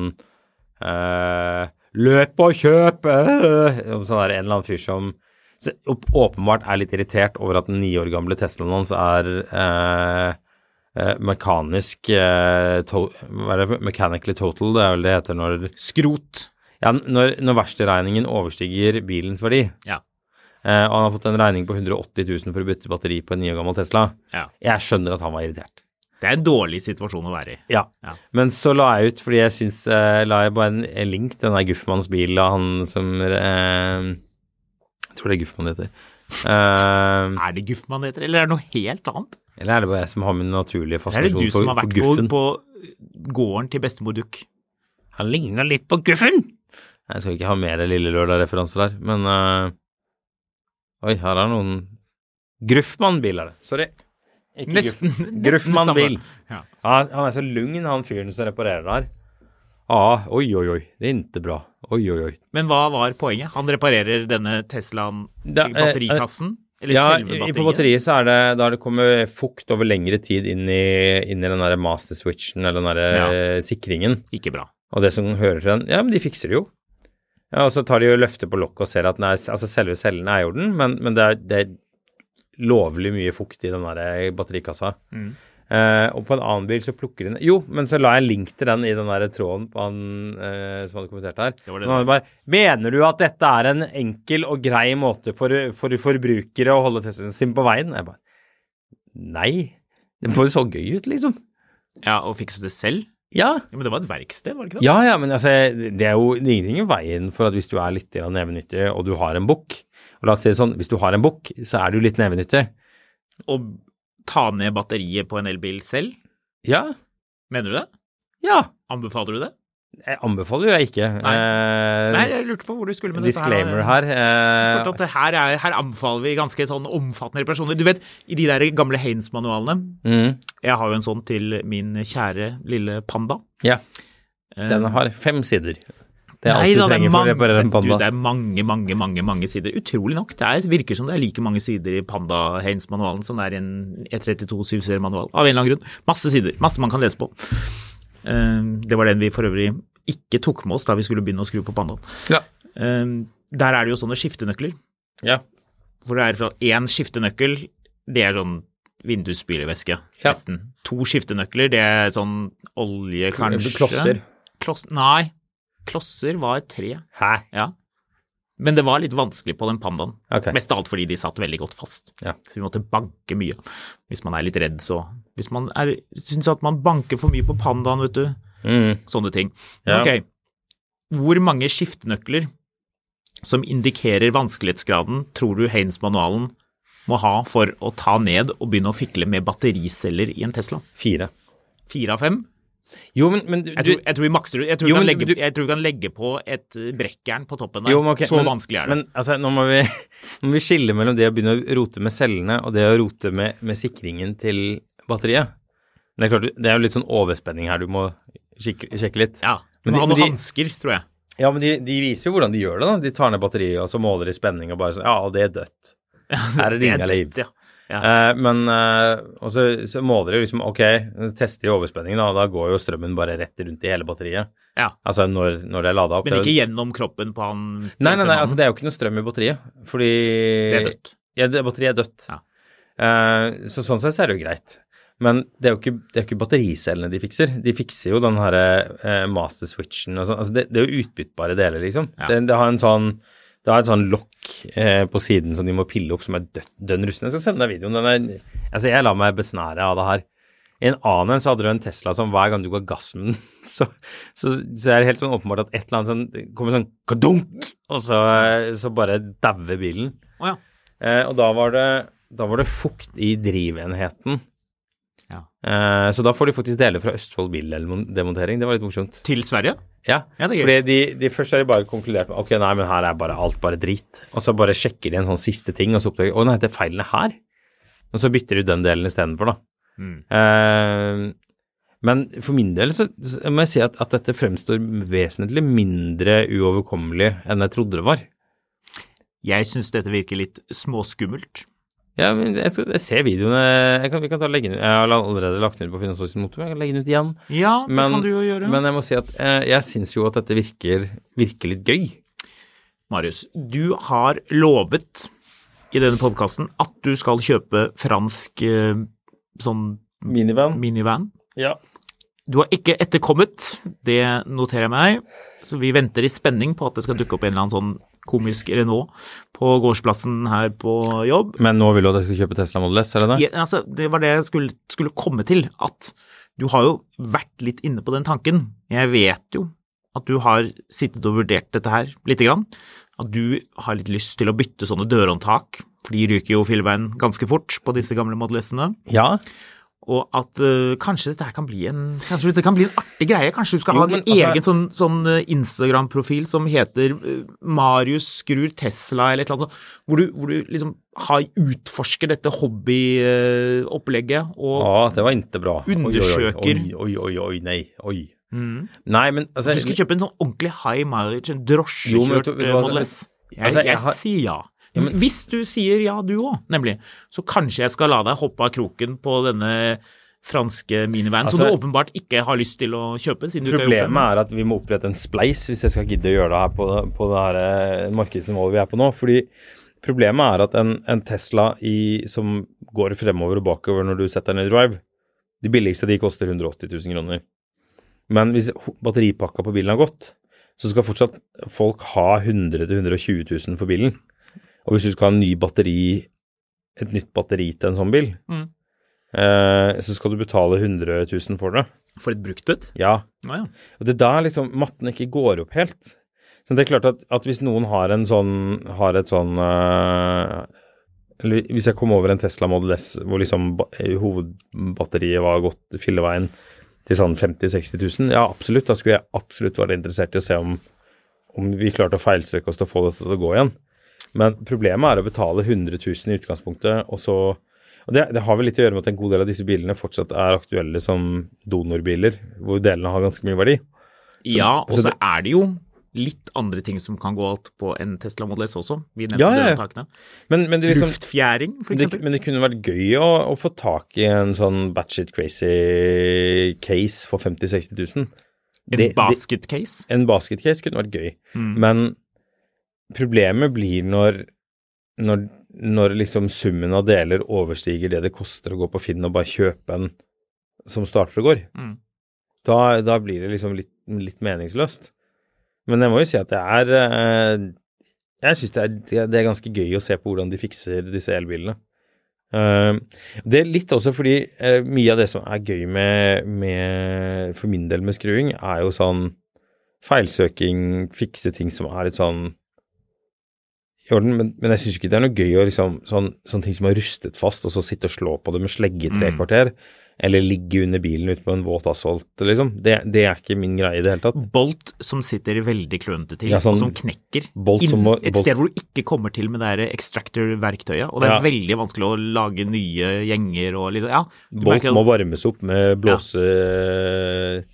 eh, Løp og kjøp! øh!» Sånn der, en eller annen fyr som åpenbart er litt irritert over at den ni år gamle Teslaen hans er eh, eh, mekanisk eh, to, Hva er det? Mechanically total, det er vel det heter når Skrot. ja, når, når verkstedregningen overstiger bilens verdi, Ja. Eh, og han har fått en regning på 180 000 for å bytte batteri på en ni år gammel Tesla, Ja. jeg skjønner at han var irritert. Det er en dårlig situasjon å være i. Ja. Ja. Men så la jeg ut, fordi jeg syns eh, La jeg bare en, link til den der Guffmanns bil av han som eh, Jeg tror det er Guffmann det heter. Uh, Er det Guffmann det heter, eller er det noe helt annet? eller er det bare jeg som har min naturlige Er det du for, som har vært på, Guffen? på gården til bestemor Duck? Han ligner litt på Guffen! Jeg skal ikke ha mer Lille Lørdag-referanser her, men eh, Oi, her er noen Gruffmann-bil er. Sorry. Ikke Nesten- Gruffmann-bil. Ja. Han, han er så lugn, han fyren som reparerer der. Ja, oi, oi, oi. Det er ikke bra. Oi, oi, oi. Men hva var poenget? Han reparerer denne Teslaen Da- i batterikassen? Eller Ja, selve i- batteriet? på batteriet så er det da det kommer fukt over lengre tid inn i, inn i den der master switchen eller den der Ja. eh, sikringen. Ikke bra. Og det som hører til den, ja, men de fikser det jo. Ja, og så tar de og løfter på lokket og ser at er, altså selve cellen er i orden, men, men det, er, det er lovlig mye fukt i den der batterikassa. Mm. Uh, og på en annen bil så plukker de Jo, men så la jeg en link til den i den der tråden på han uh, som hadde kommentert her. Det var det han bare, Mener du at dette er en enkel og grei måte for, for forbrukere å holde testen sin på veien? Jeg bare Nei. Det så gøy ut, liksom. Ja, og fikse det selv? Ja. Ja, Men det var et verksted, var det ikke det? Ja, ja, men altså, det er jo det er ingenting i veien for at hvis du er litt nevenyttig, og du har en bukk Og la oss si det sånn, hvis du har en bukk, så er du litt nevenyttig. Og ta ned batteriet på en elbil selv? Ja. Mener du det? Ja. Anbefaler du det? Jeg anbefaler jo jeg ikke. Nei. Eh, Nei, jeg lurte på hvor du skulle med disclaimer dette her. eh, For at det her, er, her anbefaler vi ganske sånn omfattende reparasjoner. Du vet, i de der gamle Haines-manualene mm, Jeg har jo en sånn til min kjære lille panda. ja. Eh, Den har fem sider. Det er Nei alt du da, trenger mange, for å reparere en du, det er mange, mange, mange mange sider. Utrolig nok. Det er, virker som det er like mange sider i Panda Haines-manualen som det er i en E32 7-seriemanual. Av en eller annen grunn. Masse sider. Masse man kan lese på. Eh, det var den vi for øvrig ikke tok med oss da vi skulle begynne å skru på Pandaen. Ja. Eh, der er det jo sånne skiftenøkler. Ja. For det er fra én skiftenøkkel, det er sånn vindusspylevæske, Ja. nesten. To skiftenøkler, det er sånn olje, kanskje. Klosser. Kloss, nei, klosser var tre. Hæ? Ja. Men det var litt vanskelig på den pandaen. Okay. Mest av alt fordi de satt veldig godt fast. Ja. Så vi måtte banke mye. Hvis man er litt redd, så Hvis man syns at man banker for mye på pandaen, vet du. Mm. Sånne ting. Ja. Ok. Hvor mange skiftenøkler som indikerer vanskelighetsgraden tror du Haines-manualen må ha for å ta ned og begynne å fikle med battericeller i en Tesla? Fire. Fire av fem? Jo, men, men du, Jeg tror, jeg tror vi makser. Jeg tror, Jo, kan men legge, du- jeg tror vi kan legge på et eh, brekkjern på toppen der. Jo, men okay, Så vanskelig er det. Men altså, nå må, vi, nå må vi skille mellom det å begynne å rote med cellene og det å rote med, med sikringen til batteriet. Men det er klart, det er jo litt sånn overspenning her du må sjekke, sjekke litt. ja, du må ha noen hansker, tror jeg. Ja, men de, de viser jo hvordan de gjør det, da. De tar ned batteriet, og så måler de spenning og bare sånn Ja, det er dødt. Her er det ingen liv. ja. Ja. Eh, men eh, Og så, så måler de liksom Ok, tester de overspenningen, da. Da går jo strømmen bare rett rundt i hele batteriet. Ja. Altså når, når det er lada opp. Men ikke gjennom kroppen på han Nei, nei, nei, altså det er jo ikke noe strøm i batteriet. Fordi Det er dødt. Ja, det, batteriet er dødt. Ja. Eh, så sånn sett så er det jo greit. Men det er jo ikke, det er ikke battericellene de fikser. De fikser jo den herre eh, master switchen og sånn. Altså det, det er jo utbyttbare deler, liksom. Ja. Det, det har en sånn det har et sånn lokk eh, på siden som de må pille opp, som er dønn rusten. Jeg skal sende deg videoen. Den er, altså jeg lar meg besnære av det her. I en annen så hadde du en Tesla som hver gang du ga gass med den, så, så, så er det helt sånn åpenbart at et eller annet sånn kommer sånn kadunk, og så, så bare dauer bilen. Oh, ja. Eh, og da var, det, da var det fukt i drivenheten. Ja. Eh, så da får de faktisk deler fra Østfold bildemontering. Det var litt morsomt. Til Sverige? Ja, Ja, fordi de, de først har de bare konkludert med ok, nei, men her er bare alt bare drit. Og så bare sjekker de en sånn siste ting, og så oppdager de å nei, det er feilene her. Og så bytter de den delen istedenfor, da. Mm. Eh, men for min del så, så må jeg si at, at dette fremstår vesentlig mindre uoverkommelig enn jeg trodde det var. Jeg syns dette virker litt småskummelt. Ja, men jeg, skal, jeg ser videoene jeg kan, Vi kan ta legge den ut. Jeg har allerede lagt den ut på Finansavisen Motor, men jeg kan legge den ut igjen. Ja, det Men- kan du jo gjøre. Men jeg må si at eh, jeg syns jo at dette virker, virker litt gøy. Marius, du har lovet i denne podkasten at du skal kjøpe fransk eh, sånn Minivan. minivan. Ja. Du har ikke etterkommet, det noterer jeg meg, så vi venter i spenning på at det skal dukke opp en eller annen sånn komisk Renault på gårdsplassen her på jobb. Men nå vil du at jeg skal kjøpe Tesla Model S, er det det? Ja, altså, det var det jeg skulle, skulle komme til, at du har jo vært litt inne på den tanken. Jeg vet jo at du har sittet og vurdert dette her lite grann. At du har litt lyst til å bytte sånne dørhåndtak, for de ryker jo filleveien ganske fort på disse gamle Model S-ene. Ja. Og at uh, kanskje dette kan bli en kanskje dette kan bli en artig greie. Kanskje du skal Jo, ha en altså- egen sånn, sånn eh, Instagram-profil som heter eh, Marius skrur Tesla, eller et eller annet sånt, hvor du, hvor du liksom har, utforsker dette hobbyopplegget og Ja, det var ikke bra. Undersøker. Oi, oi, oi, oi, nei. Oi. Mm. Nei, men altså Du skal kjøpe en sånn ordentlig high mileage, en drosjekjørt hva, Model altså, S. Jeg, altså, jeg jeg har- sier ja. Ja, men- Hvis du sier ja, du òg, nemlig, så kanskje jeg skal la deg hoppe av kroken på denne franske minivanen som Altså- du åpenbart ikke har lyst til å kjøpe. siden du ikke har gjort. Problemet er at vi må opprette en spleis hvis jeg skal gidde å gjøre det her på, på det her eh, markedsnivået vi er på nå. Fordi problemet er at en, en Tesla i, som går fremover og bakover når du setter den i drive, de billigste de koster 180 000 kroner. Men hvis batteripakka på bilen har gått, så skal fortsatt folk ha 100 000-120 000 for bilen. Og hvis du skal ha en ny batteri, et nytt batteri til en sånn bil, Mm. eh, så skal du betale 100 000 for det. For et brukt et? Ja, Ah, ja. og det er der liksom matten ikke går opp helt. Så det er klart at, at hvis noen har en sånn Har et sånn eh, Eller hvis jeg kom over en Tesla Model S hvor liksom eh, hovedbatteriet var gått filleveien til sånn 50 000-60 000, ja absolutt, da skulle jeg absolutt vært interessert i å se om, om vi klarte å feilstrekke oss til å få dette til å gå igjen. Men problemet er å betale 100 000 i utgangspunktet, og så og det, det har vel litt å gjøre med at en god del av disse bilene fortsatt er aktuelle som donorbiler, hvor delene har ganske mye verdi. Ja, og så så det- er det jo litt andre ting som kan gå alt på en Tesla Model S også. Vi nevnte Ja, ja, dørhåndtakene. Men, men liksom Luftfjæring, for Men det, eksempel. men det kunne vært gøy å, å få tak i en sånn batshit crazy case for 50 000-60 000. En basketcase? basket case. En basket case kunne vært gøy. Mm. Men problemet blir når, når, når liksom summen av deler overstiger det det koster å gå på Finn og bare kjøpe en som starter og går. Mm. Da, da blir det liksom litt, litt meningsløst. Men jeg må jo si at det er eh, Jeg syns det, det, er- er ganske gøy å se på hvordan de fikser disse elbilene. Eh, det er litt også fordi eh, mye av det som er gøy med, med For min del med skruing, er jo sånn feilsøking, fikse ting som er litt sånn i orden, men, men jeg syns ikke det er noe gøy å liksom sånn, sånne ting som er rustet fast, og så sitte og slå på det med slegge i tre Mm. kvarter. eller ligge under bilen ute på en våt asfalt, liksom. Det, det er ikke min greie i det hele tatt. Bolt som sitter veldig klønete til, Ja, sånn og som knekker. bolt som må- et sted hvor du ikke kommer til med det extractor-verktøyet. Og det er Ja. veldig vanskelig å lage nye gjenger og liksom Ja. Bolt må varmes opp med blåse...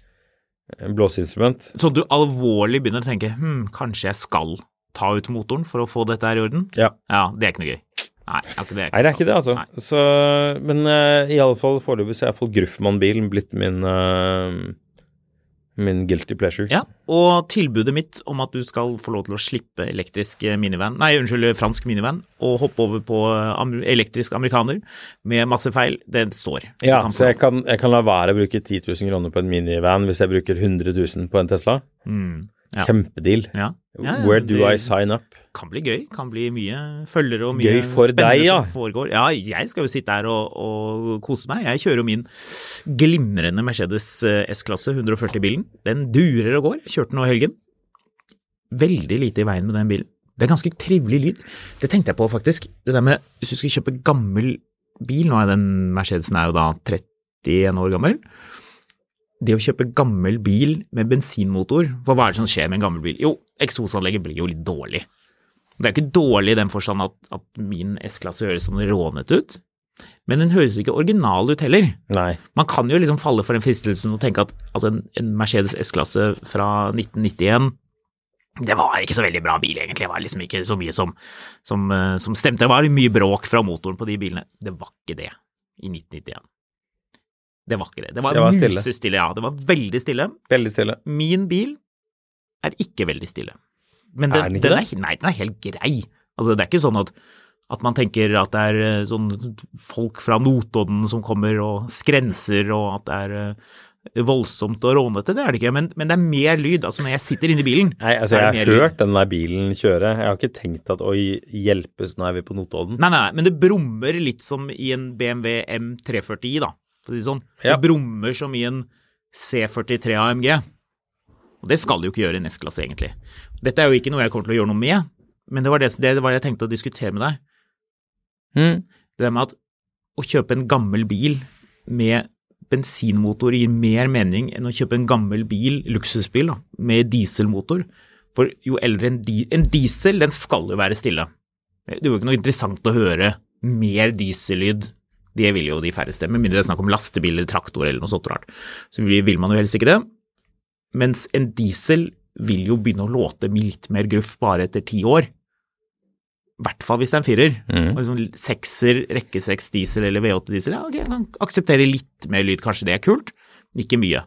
blåseinstrument. Så du alvorlig begynner å tenke hm, kanskje jeg skal ta ut motoren for å få dette her i orden? Ja. Ja, det er ikke noe gøy. Nei, det er ikke det. Nei, det er ikke det, altså. Så, men uh, i alle fall foreløpig så er iallfall Gruffmann-bilen blitt min uh, min guilty pleasure. Ja, og tilbudet mitt om at du skal få lov til å slippe elektrisk minivan, nei, unnskyld, fransk minivan, og hoppe over på elektrisk amerikaner med masse feil, det står. Ja, så jeg kan, jeg kan la være å bruke 10 000 kroner på en minivan hvis jeg bruker 100 000 på en Tesla. Mm, ja. Kjempedeal. Ja. Ja, Where do det I sign up? Kan bli gøy, kan bli mye følgere og mye Gøy for spennende deg, ja. som foregår. Ja, jeg skal jo sitte her og, og kose meg. Jeg kjører jo min glimrende Mercedes eh, S-klasse 140-bilen. Den durer og går. Jeg kjørte den nå i helgen. Veldig lite i veien med den bilen. Det er ganske trivelig lyd. Det tenkte jeg på, faktisk. Det der med hvis du skal kjøpe gammel bil, nå er den Mercedesen er jo da 31 år gammel. Det å kjøpe gammel bil med bensinmotor, for hva er det som skjer med en gammel bil? Jo, eksosanlegget blir jo litt dårlig. Det er ikke dårlig i den forstand at, at min S-klasse høres sånn rånete ut, men den høres ikke original ut heller. Nei. Man kan jo liksom falle for den fristelsen og tenke at altså, en, en Mercedes S-klasse fra 1991 det var ikke så veldig bra bil, egentlig. Det var liksom ikke så mye som, som, eh, som stemte. Det var mye bråk fra motoren på de bilene. Det var ikke det i 1991. Det var ikke det. Det var, Det var stille. musestille, ja. Det var veldig stille. Veldig stille. Min bil er ikke veldig stille. Men den, Er den ikke den det? er, nei, den er helt grei. Altså, det er ikke sånn at, at man tenker at det er eh, sånn folk fra Notodden som kommer og skrenser, og at det er eh, voldsomt og rånete. Det er det ikke, men, men det er mer lyd. Altså, når jeg sitter inne i bilen, Nei, altså så jeg har mer lyd. hørt den der bilen kjøre. Jeg har ikke tenkt at oi, hjelpes, nå er vi på Notodden. Nei, nei, men det brummer litt som i en BMW M340i, da, for å si det sånn. Ja. Det brummer som i en C43 AMG. Og det skal det jo ikke gjøre i en S-klasse, egentlig. Dette er jo ikke noe jeg kommer til å gjøre noe med, men det var det, det var det jeg tenkte å diskutere med deg. Mm. Det der med at å kjøpe en gammel bil med bensinmotor gir mer mening enn å kjøpe en gammel bil, luksusbil, da, med dieselmotor. For jo eldre en, di en diesel, den skal jo være stille. Det er jo ikke noe interessant å høre mer diesellyd. Det vil jo de færreste, med mindre det er snakk om lastebil eller traktor eller noe sånt rart. Så vil man jo helst ikke det. Mens en diesel vil jo begynne å låte med litt mer gruff bare etter ti år. I hvert fall hvis det er en firer. Mm. Og liksom sekser, rekke seks diesel eller V8 diesel, ja, ok, jeg kan akseptere litt mer lyd, kanskje det er kult, men ikke mye.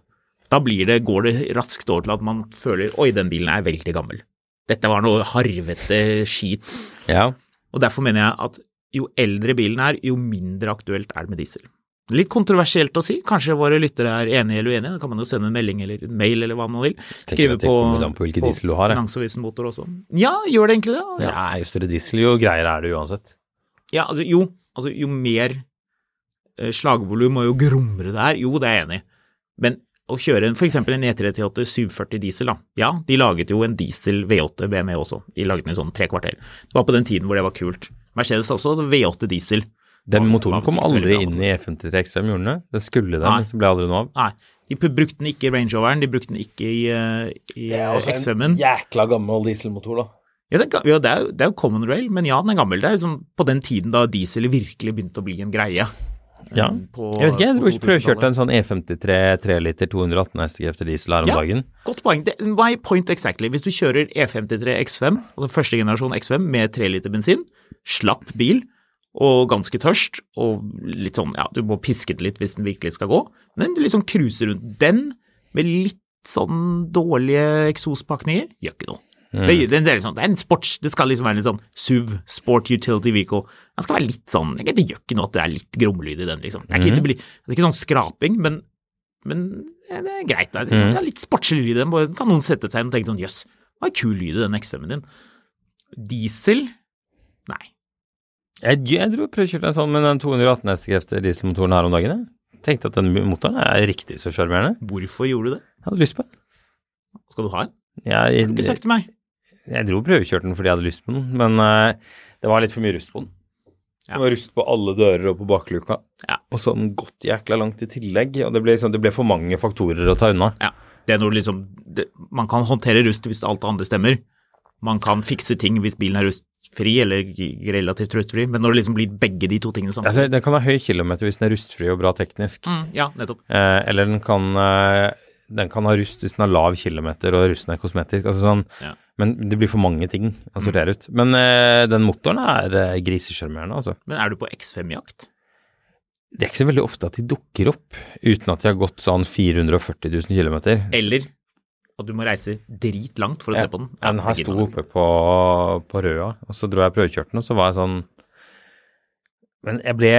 Da blir det, går det raskt over til at man føler oi, den bilen er veldig gammel. Dette var noe harvete skit. Ja. Og derfor mener jeg at jo eldre bilen er, jo mindre aktuelt er det med diesel. Litt kontroversielt å si, kanskje våre lyttere er enige eller uenige, da kan man jo sende en melding eller en mail eller hva man vil. Skrive på, på, på diesel du har. Finansavisen Motor også. Ja, gjør det egentlig det? Ja. ja, jo større diesel, jo greiere er det uansett. Ja, altså jo, altså jo mer eh, slagvolum og jo grommere det er, jo, det er jeg enig i. Men å kjøre f.eks. en E338 740 diesel, da. Ja, de laget jo en diesel V8 BMW også. De laget den i sånn tre kvarter. Det var på den tiden hvor det var kult. Mercedes også, V8 diesel. Den motoren kom aldri inn i E53 X5, gjorde den det? Den skulle den, men så ble aldri noe av. Nei, de brukte den ikke i Range Roveren, de brukte den ikke i, eh, i eh, X5-en. jækla gammel dieselmotor, da. Ja, det, er ja, det, er, jo- det er jo common rail, men ja, den er gammel. Det er liksom på den tiden da diesel virkelig begynte å bli en greie. Ja. På, Jeg vet ikke, jeg prøvekjørte dro- prøvkjørte 2000-tallet. en sånn E53 3 liter 218 hestekrefter diesel her om Ja. dagen. Godt poeng. Det, my point exactly. Hvis du kjører E53 X5, altså første generasjon X5 med 3 liter bensin, slapp bil og ganske tørst, og litt sånn, ja, du må piske det litt hvis den virkelig skal gå, men du liksom cruiser rundt. Den med litt sånn dårlige eksospakninger gjør ikke noe. Det, det, det, er liksom, det er en sports, det skal liksom være litt sånn SUV, Sport Utility Vehicle. Den skal være litt sånn, det gjør ikke noe at det er litt grommelyd i den, liksom. Det er ikke, det blir, det er ikke sånn skraping, men, men det er greit. Det er, liksom, det er litt sportslig lyd i den. Bare Kan noen sette seg inn og tenke sånn, jøss, hva er kul lyd i den X5-en din? Diesel? Nei. Jeg, jeg dro og prøvkjørte en sånn med den 218 hestekrefter dieselmotoren her om dagen. Jeg tenkte at den motoren er riktig så sjarmerende. Hvorfor gjorde du det? Jeg hadde lyst på den. Skal du ha en? Jeg, Ikke sagt til meg. jeg dro prøvekjørte den fordi jeg hadde lyst på den, men uh, det var litt for mye rust på den. Det var rust på alle dører og på bakluka. Ja. Og den gått jækla langt i tillegg. Og det ble, liksom, det ble for mange faktorer å ta unna. Ja. Det er noe liksom, det, man kan håndtere rust hvis alt det andre stemmer. Man kan fikse ting hvis bilen er rustfri eller relativt rustfri, men når det liksom blir begge de to tingene sammen Altså, den kan ha høy kilometer hvis den er rustfri og bra teknisk. mm, Ja, nettopp. Eh, eller den kan, eh, den kan ha rust hvis den har lav kilometer og rusten er kosmetisk. Altså sånn, Ja. Men det blir for mange ting å sortere ut. Men eh, den motoren er eh, grisesjarmerende, altså. Men er du på X5-jakt? Det er ikke så veldig ofte at de dukker opp uten at de har gått sånn 440 000 km. Eller at du må reise dritlangt for å se på den? Ja, Den her sto oppe på, på Røa, og så dro jeg prøvekjørten, den, og så var jeg sånn Men jeg ble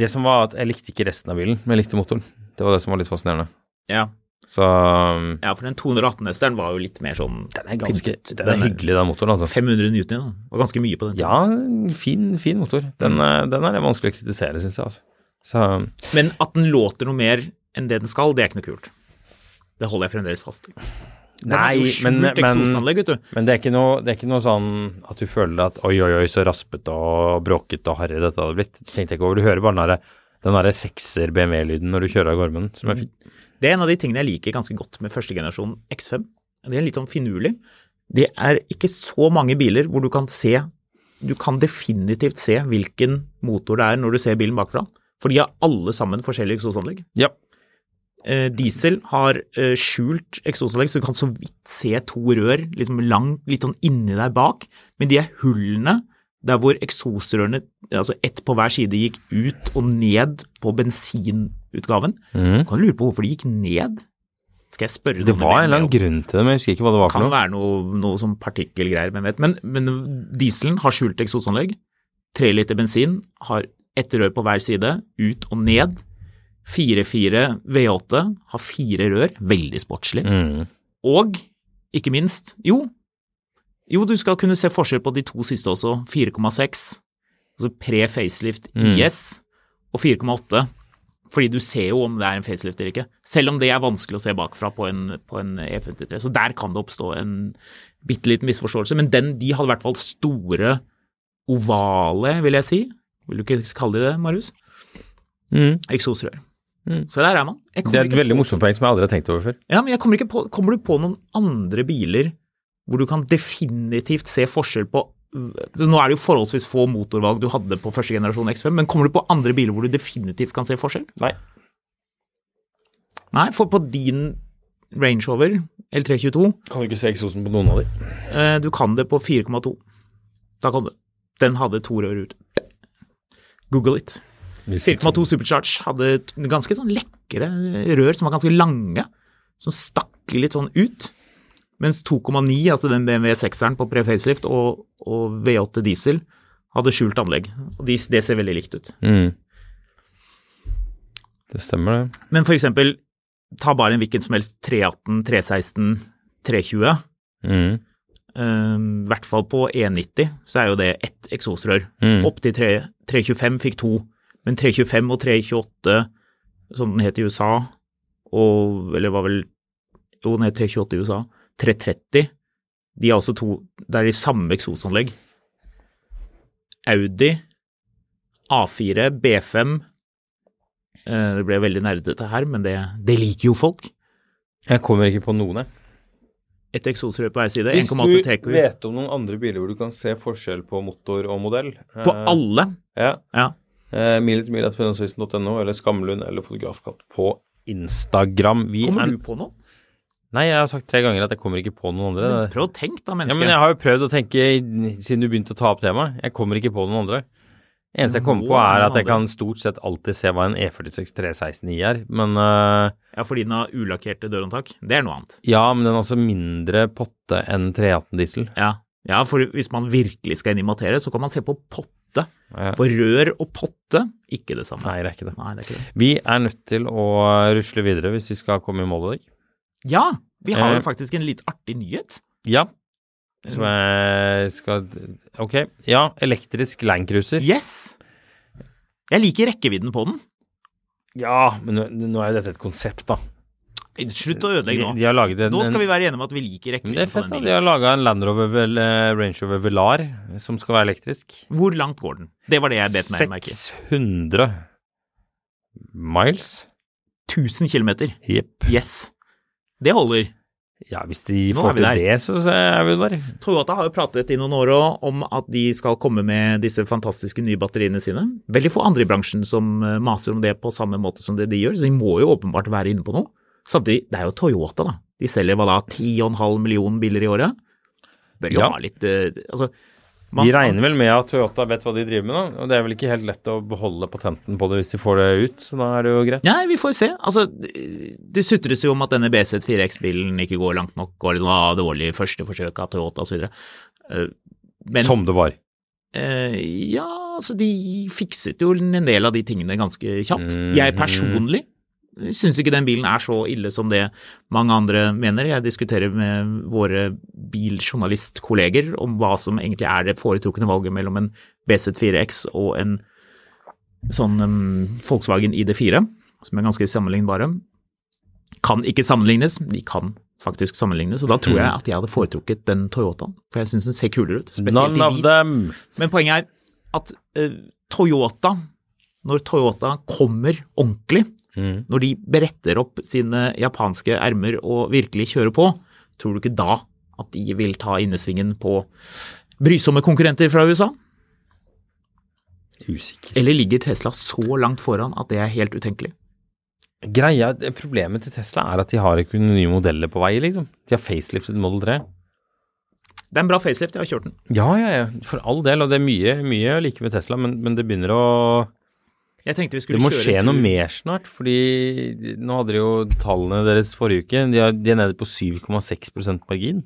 Det som var at jeg likte ikke resten av bilen, men jeg likte motoren. Det var det som var litt fascinerende. Ja. Så um, ja, for den 218-hesteren var jo litt mer sånn den er ganske pyntet. Den er hyggelig, den motoren, altså. 500 newton da. Det var ganske mye på den. Ja, fin, fin motor. Den, eh, den er vanskelig å kritisere, syns jeg, altså. Så Men at den låter noe mer enn det den skal, det er ikke noe kult. Det holder jeg fremdeles fast i. Nei, men, men, eksosanlegg, vet du. men det, er ikke noe, det er ikke noe sånn at du føler at oi, oi, oi, så raspete og bråkete og harry dette hadde blitt. Tenkte jeg ikke over. Du hører bare den derre- den derre sekser BMW-lyden når du kjører av gårde som er fin. Det er en av de tingene jeg liker ganske godt med første generasjon X5. Det er litt sånn finurlig. Det er ikke så mange biler hvor du kan se Du kan definitivt se hvilken motor det er når du ser bilen bakfra. For de har alle sammen forskjellige eksosanlegg. Ja. Eh, diesel har eh, skjult eksosanlegg, så du kan så vidt se to rør liksom langt, litt sånn inni der bak. Men de er hullene der hvor eksosrørene, altså ett på hver side, gikk ut og ned på bensinutgaven. Du Kan lure på hvorfor de gikk ned? Skal jeg spørre Det var en eller annen grunn til det, men jeg husker ikke hva det var for noe. Kan være noe, noe som partikkelgreier, men vet. Men, men dieselen har skjult eksosanlegg. Tre liter bensin har ett rør på hver side, ut og ned. 4-4 V8 har fire rør, veldig sportslig. Mm. Og ikke minst, jo, jo, du skal kunne se forskjell på de to siste også. 4,6, altså pre-facelift Mm. IS, og 4,8. Fordi du ser jo om det er en facelift eller ikke. Selv om det er vanskelig å se bakfra på en, på en E53. Så der kan det oppstå en bitte liten misforståelse. Men den, de hadde i hvert fall store ovale, vil jeg si. Vil du ikke kalle de det, Marius? Mm. Eksosrør. Mm. Så der er man. Jeg Det er et veldig på- morsomt poeng som jeg aldri har tenkt over før. ja, men jeg kommer ikke på Kommer du på noen andre biler hvor du kan definitivt se forskjell på så Nå er det jo forholdsvis få motorvalg du hadde på første generasjon X5, men kommer du på andre biler hvor du definitivt kan se forskjell? Nei. Nei, for på din Range Rover L322, Kan du ikke se eksosen på noen av de? eh, du kan det på 4,2. Da kan du. Den hadde to rør ut. Google it. 4,2 Supercharge hadde ganske sånn lekre rør som var ganske lange, som stakk litt sånn ut. Mens 2,9, altså den BMW 6-eren på pre-facelift og, og V8 diesel, hadde skjult anlegg. Og de, det ser veldig likt ut. Mm. Det stemmer, det. Men for eksempel, ta bare en hvilken som helst 318, 316, 320. Mm. Um, I hvert fall på E90 så er jo det ett eksosrør. Mm. Opp til 325 fikk to, men 325 og 328, som den het i USA, og eller var vel Jo, den het 328 i USA. 330, de er altså to Det er de samme eksosanlegg. Audi, A4, B5 eh, Det ble veldig nerdete her, men det, det liker jo folk. Jeg kommer ikke på noen, jeg. Et eksosrør på hver side, Hvis du vet om noen andre biler hvor du kan se forskjell på motor og modell På eh, alle. Ja. Ja. Eh, Mil til mil at finansavisen.no eller Skamlund eller Fotografkatt på Instagram. Vi Kommer er du på noe? Nei, jeg har sagt tre ganger at jeg kommer ikke på noen andre. Men Prøv å tenke da, menneske. Ja, men jeg har jo prøvd å tenke siden du begynte å ta opp temaet. Jeg kommer ikke på noen andre. Eneste jeg kommer på, er at jeg kan stort sett alltid se hva en E E46 316i er. Men uh, Ja, fordi den har ulakkerte dørhåndtak. Det er noe annet. ja, men den har også mindre potte enn 318 diesel. Ja. ja, for hvis man virkelig skal inn i materie, så kan man se på potte. Ja. For rør og potte, ikke det samme. Nei, det er ikke det. Nei, det er ikke det. Vi er nødt til å rusle videre hvis vi skal komme i mål i dag. Ja, vi har Eh. jo faktisk en litt artig nyhet. Ja. Som jeg skal Ok. Ja, elektrisk landcruiser. Yes! Jeg liker rekkevidden på den. Ja, men nå er jo dette et konsept, da. Slutt å ødelegge nå. de har laget en, Nå skal vi være enige om at vi liker Det er rekkevidden fett, da. De har laga en Land Rover vel, eh, Range Rover Velar som skal være elektrisk. Hvor langt går den? Det var det jeg bet meg merke i. 600 miles. 1000 km. Yep. Yes. Det holder. Ja, hvis de Nå får til det, så så er vi der. Toyota har jo pratet i noen år også om at de skal komme med disse fantastiske nye batteriene sine. Veldig få andre i bransjen som eh, maser om det på samme måte som det de gjør, så de må jo åpenbart være inne på noe. Samtidig, det er jo Toyota, da. De selger hva da, 10,5 millioner biler i året? Bør jo Ja. ha litt eh, Altså man- De regner vel med at Toyota vet hva de driver med, da. Og det er vel ikke helt lett å beholde patenten på det hvis de får det ut, så da er det jo greit. Nei, vi får se. Altså, det sutres jo om at denne BZ4X-bilen ikke går langt nok, og det var dårlig første forsøk av Toyota osv. Men Som det var. eh, ja, altså de fikset jo en del av de tingene ganske kjapt. Mhm. Jeg personlig syns ikke den bilen er så ille som det mange andre mener. Jeg diskuterer med våre biljournalistkolleger om hva som egentlig er det foretrukne valget mellom en BZ4X og en sånn um, Volkswagen ID4, som er ganske sammenlignbare. Kan ikke sammenlignes, de kan faktisk sammenlignes, og da tror jeg at jeg hadde foretrukket den Toyotaen, for jeg syns den ser kulere ut. Spesielt None i of them. Men poenget er at uh, Toyota, når Toyota kommer ordentlig, Mm. når de beretter opp sine japanske ermer og virkelig kjører på, tror du ikke da at de vil ta innesvingen på brysomme konkurrenter fra USA? Usikker. Eller ligger Tesla så langt foran at det er helt utenkelig? Greia, Problemet til Tesla er at de har ikke noen nye modeller på vei, liksom. De har faceliftet Model 3. Det er en bra facelift, jeg har kjørt den. Ja, ja, ja. For all del. Og det er mye, mye å like med Tesla, men, men det begynner å Jeg tenkte vi Det må kjøre skje noe mer snart, fordi nå hadde de jo tallene deres forrige uke. De er, de er nede på 7,6% margin.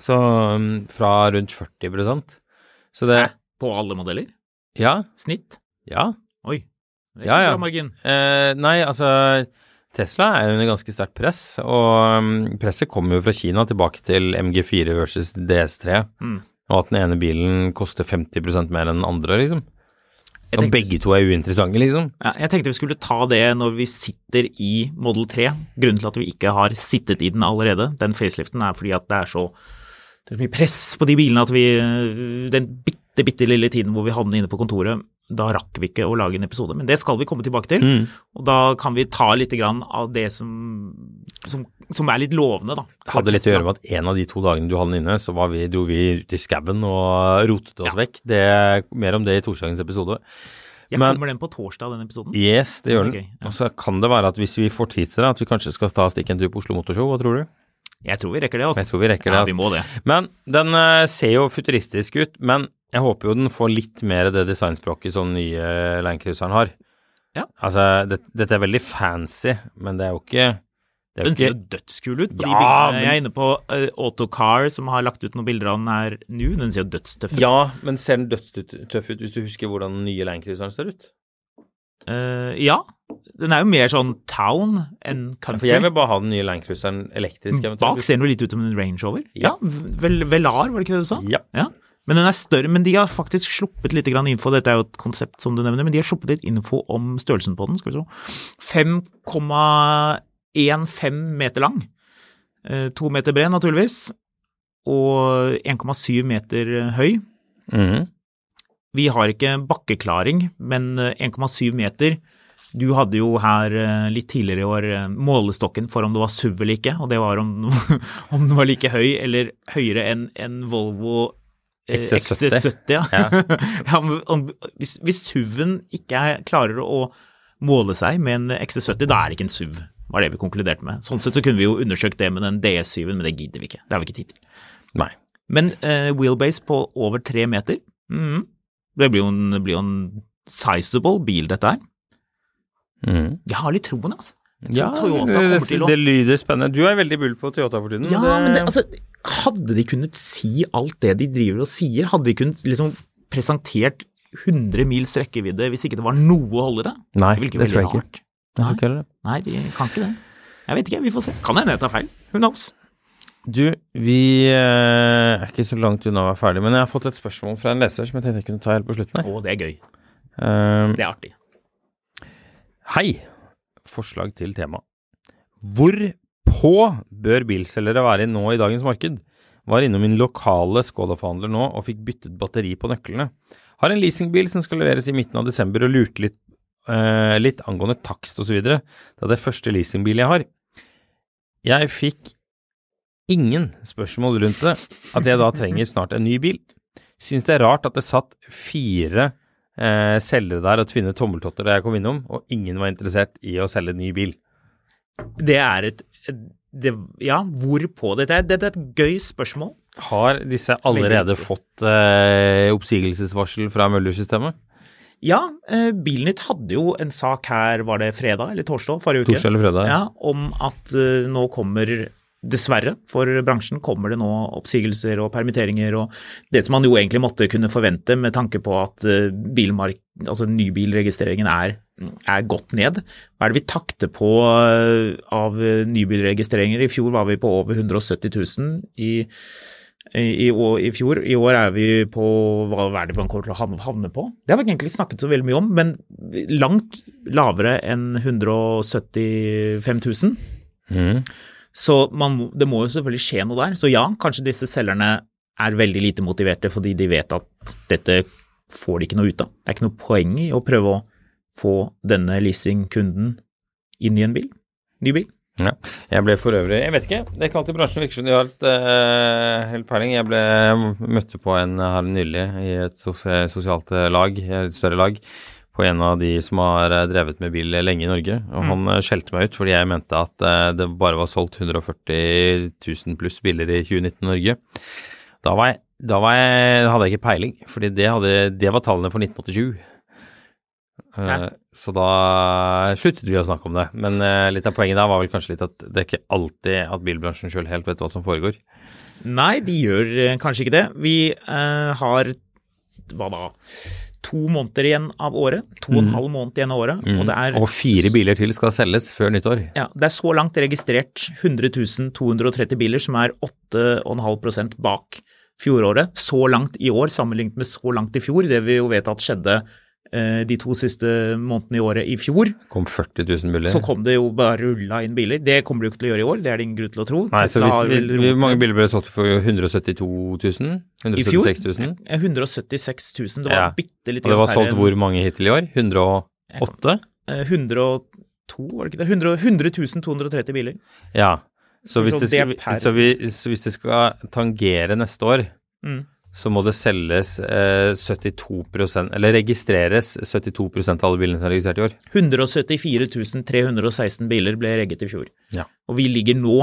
Så um, fra rundt 40% Så det På alle modeller? Ja. Snitt? Ja. Oi. Det er ikke ja. bra margin. Eh, nei, altså Tesla er under ganske sterkt press, og um, presset kommer jo fra Kina tilbake til MG4 versus DS3, Mm. og at den ene bilen koster 50% mer enn den andre, liksom. Og begge to er uinteressante, liksom. Ja, jeg tenkte vi skulle ta det når vi sitter i Model 3. Grunnen til at vi ikke har sittet i den allerede, den faceliften, er fordi at det er så, det er så mye press på de bilene at vi Den bitte, bitte lille tiden hvor vi havner inne på kontoret, da rakk vi ikke å lage en episode. Men det skal vi komme tilbake til. Mm. Og da kan vi ta litt grann av det som, som, som er litt lovende, da. Det hadde litt å gjøre med at en av de to dagene du hadde den inne, så var vi, dro vi ut i skauen og rotet oss Ja. vekk. Det, mer om det i torsdagens episode. Jeg Men- kommer den på torsdag, den episoden. Yes, det gjør den. Okay, ja. Og så kan det være at hvis vi får tid til det, at vi kanskje skal ta stikke en tur på Oslo Motorshow, hva tror du? Jeg tror vi rekker det, altså. Jeg tror vi rekker det, Ja, altså. vi må det. Men den eh, ser jo futuristisk ut, men jeg håper jo den får litt mer det designspråket som den nye Landcruiseren har. Ja. Altså, det, dette er veldig fancy, men det er jo ikke det er Den ser ikke, jo dødskul ut. På de Ja, bildene. men- Jeg er inne på uh, Autocar, som har lagt ut noen bilder av den her nå. Den ser jo dødstøff ut. Ja, men ser den dødstøff ut hvis du husker hvordan den nye Landcruiseren ser ut? Uh, ja. Den er jo mer sånn town enn For jeg vil bare ha den nye Landcruiseren elektrisk. Bak ser den jo litt ut som en Range Rover. Ja. Ja, vel, Velar, var det ikke det du sa? Ja. Ja. Men den er større, men de har faktisk sluppet litt grann info, dette er jo et konsept som du nevner, men de har sluppet litt info om størrelsen på den, skal vi se. 5,15 meter lang. Eh, To meter bred, naturligvis. Og 1,7 meter høy. Mhm. Vi har ikke bakkeklaring, men eh, 1,7 meter. Du hadde jo her eh, litt tidligere i år eh, målestokken for om det var SUV eller ikke, og det var om, om den var like høy eller høyere enn en Volvo eh, XC70. XC70. Ja. Ja. Ja, om, om, hvis, hvis SUV-en ikke er, klarer å måle seg med en XC70, da er det ikke en SUV, var det vi konkluderte med. Sånn sett så kunne vi jo undersøkt det med den DS7-en, men det gidder vi ikke. Det har vi ikke tid til. Nei. Men eh, wheelbase på over tre meter, mm, det blir jo en, blir en sizable bil, dette her. Mm. Jeg har litt troen, altså. Ja, det, det lyder spennende. Du er veldig bull på Toyota for tiden. Ja, det- men det, altså, hadde de kunnet si alt det de driver og sier, hadde de kunnet liksom presentert 100 mils rekkevidde hvis ikke det var noe å holde det? Nei, Det det tror jeg ikke. rart. Jeg ikke. Nei, de kan ikke det. Jeg vet ikke, vi får se. Kan hende jeg tar feil. Who knows? Du, vi eh, er ikke så langt unna å være ferdig, men jeg har fått et spørsmål fra en leser som jeg tenkte jeg kunne ta helt på slutten her. Å, det er gøy. Um, Det er artig. hei! Forslag til tema. Hvor på bør bilselgere være nå i dagens marked? Var innom min lokale Skoda-forhandler nå og fikk byttet batteri på nøklene. Har en leasingbil som skal leveres i midten av desember og lurte litt, eh, litt angående takst osv. Det er det første leasingbil jeg har. Jeg fikk ingen spørsmål rundt det, at jeg da trenger snart en ny bil. Syns det er rart at det satt fire eh, selgere der og tvinnet tommeltotter da jeg kom innom, og ingen var interessert i å selge en ny bil. Det er et det, Ja, hvorpå? Dette er, dette er et gøy spørsmål. Har disse allerede fått eh, oppsigelsesvarsel fra Møller-systemet? Ja, eh, Bilnytt hadde jo en sak her, var det fredag eller torsdag forrige uke? Torsdag eller fredag? Ja, om at eh, nå kommer Dessverre for bransjen kommer det nå oppsigelser og permitteringer og det som man jo egentlig måtte kunne forvente med tanke på at eh, bilmark, altså nybilregistreringen er, er gått ned. Hva er det vi takter på eh, av eh, nybilregistreringer? I fjor var vi på over 170 000. I, i, i, I fjor. I år er vi på hva er det man kommer til å havne- på? Det har vi egentlig snakket så veldig mye om, men langt lavere enn 175 000. Mhm. Så man, det må jo selvfølgelig skje noe der. Så ja, kanskje disse selgerne er veldig lite motiverte fordi de vet at dette får de ikke noe ut av. Det er ikke noe poeng i å prøve å få denne leasingkunden inn i en bil. Ny bil. Ja. Jeg ble for øvrig Jeg vet ikke, det er ikke alltid bransjen virker som de har helt, uh, helt peiling. Jeg ble, møtte på en her nylig i et sosialt lag, et større lag, på en av de som har eh, drevet med bil lenge i Norge. Og han eh, skjelte meg ut fordi jeg mente at eh, det bare var solgt 140 000 pluss biler i 2019 i Norge. Da, var jeg, da var jeg, hadde jeg ikke peiling, fordi det, hadde, det var tallene for 1987. Eh, Ja. Så da sluttet vi å snakke om det. Men litt av poenget da var vel kanskje litt at det er ikke alltid at bilbransjen sjøl helt vet hva som foregår. Nei, de gjør kanskje ikke det. Vi eh, har hva da, to måneder igjen av året. To og en halv måned igjen av året. Og det er Mm. Og fire biler til skal selges før nyttår. Ja, det er så langt registrert 100 230 biler, som er 8,5% bak fjoråret. Så langt i år sammenlignet med så langt i fjor, det vi jo vet at skjedde de to siste månedene i året i fjor. Kom 40 000 biler. Så kom det jo bare rulla inn biler. Det kommer det jo ikke til å gjøre i år, det er det ingen grunn til å tro. Nei, så hvis, vi, roet mange biler ble solgt for 172 000? I fjor? 176 000? Eh, 176 000. Det var Ja. bitte litt Og det var solgt hvor mange hittil i år? 108? eh, 102, var det ikke det? 100, 100 230 biler. Ja. Så hvis Så det, så, vi, så hvis det skal tangere neste år, Mm. Så må det selges eh, 72% eller registreres 72% av alle bilene som er registrert i år. 174 316 biler ble regget i fjor. Ja. Og vi ligger nå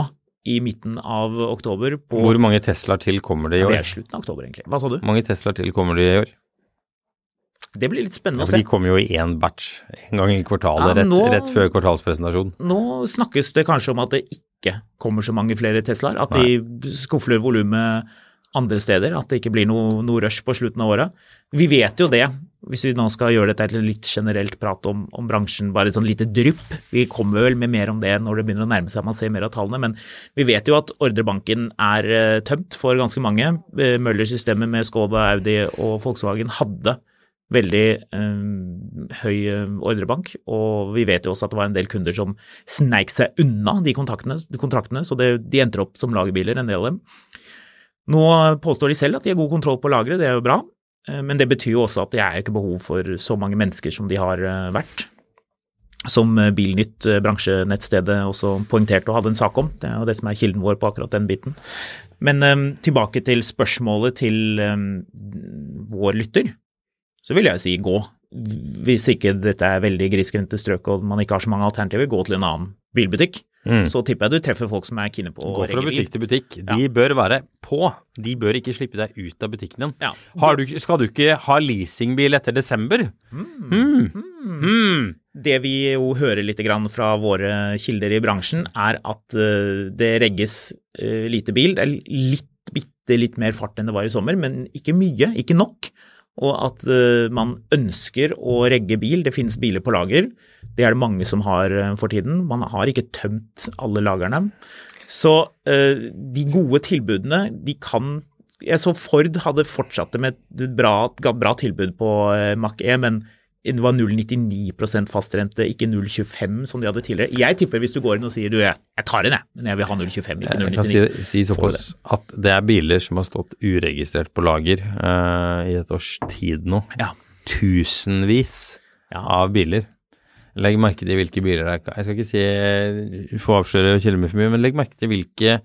i midten av oktober på Hvor mange Teslaer til kommer det i Ja, år? Det er slutten av oktober, egentlig. Hva sa du? Hvor mange Teslaer til kommer det i år? Det blir litt spennende ja, å de kommer jo i én batch, en gang i kvartalet, Ja, rett, nå- rett før kvartalspresentasjon. Nå snakkes det kanskje om at det ikke kommer så mange flere Teslaer. At de skuffler volumet andre steder. At det ikke blir noe, noe rush på slutten av året. Vi vet jo det, hvis vi nå skal gjøre dette til litt generelt prat om, om bransjen, bare et sånn lite drypp. Vi kommer vel med mer om det når det begynner å nærme seg, man ser mer av tallene. Men vi vet jo at ordrebanken er eh, tømt for ganske mange. Eh, Møller-systemet med Skoda, Audi og Volkswagen hadde veldig eh, høy ordrebank, og vi vet jo også at det var en del kunder som sneik seg unna de kontraktene så det, de endte opp som lagerbiler, en del av dem. Nå påstår de selv at de har god kontroll på lageret, det er jo bra, eh, men det betyr jo også at det er ikke behov for så mange mennesker som de har eh, vært. Som eh, Bilnytt, bransjenettstedet, også poengterte og hadde en sak om. Det er jo det som er kilden vår på akkurat den biten. Men tilbake til spørsmålet til vår lytter så vil jeg si gå. Hvis ikke dette er veldig grisgrendte strøk og man ikke har så mange alternativer, gå til en annen bilbutikk. Mm. Så tipper jeg du treffer folk som er kine på å Gå fra butikk til butikk. De bør være på. De bør ikke slippe deg ut av butikken din. Ja. Har du, skal du ikke ha leasingbil etter desember? Mm. Mm. Det vi jo hører litt grann fra våre kilder i bransjen, er at eh, det regges eh, lite bil. Det er litt, bitte litt mer fart enn det var i sommer, men ikke mye, ikke nok. Og at eh, man ønsker å regge bil. Det finnes biler på lager. Det er det mange som har eh, for tiden. Man har ikke tømt alle lagrene. Så eh, de gode tilbudene, de kan jeg så Ford hadde fortsatt det med et bra, bra tilbud på eh, Mac E, men det var 0,99% fastrente, ikke 0,25 som de hadde tidligere. Jeg tipper hvis du går inn og sier du, jeg tar en, jeg, men jeg vil ha 0,25, ikke 0,99. Jeg kan si, si såpass at det er biler som har stått uregistrert på lager uh, i et års tid nå. Ja. Tusenvis Ja. av biler. Legg merke til hvilke biler det er Jeg skal ikke si få avsløre kilder for mye, men legg merke til hvilke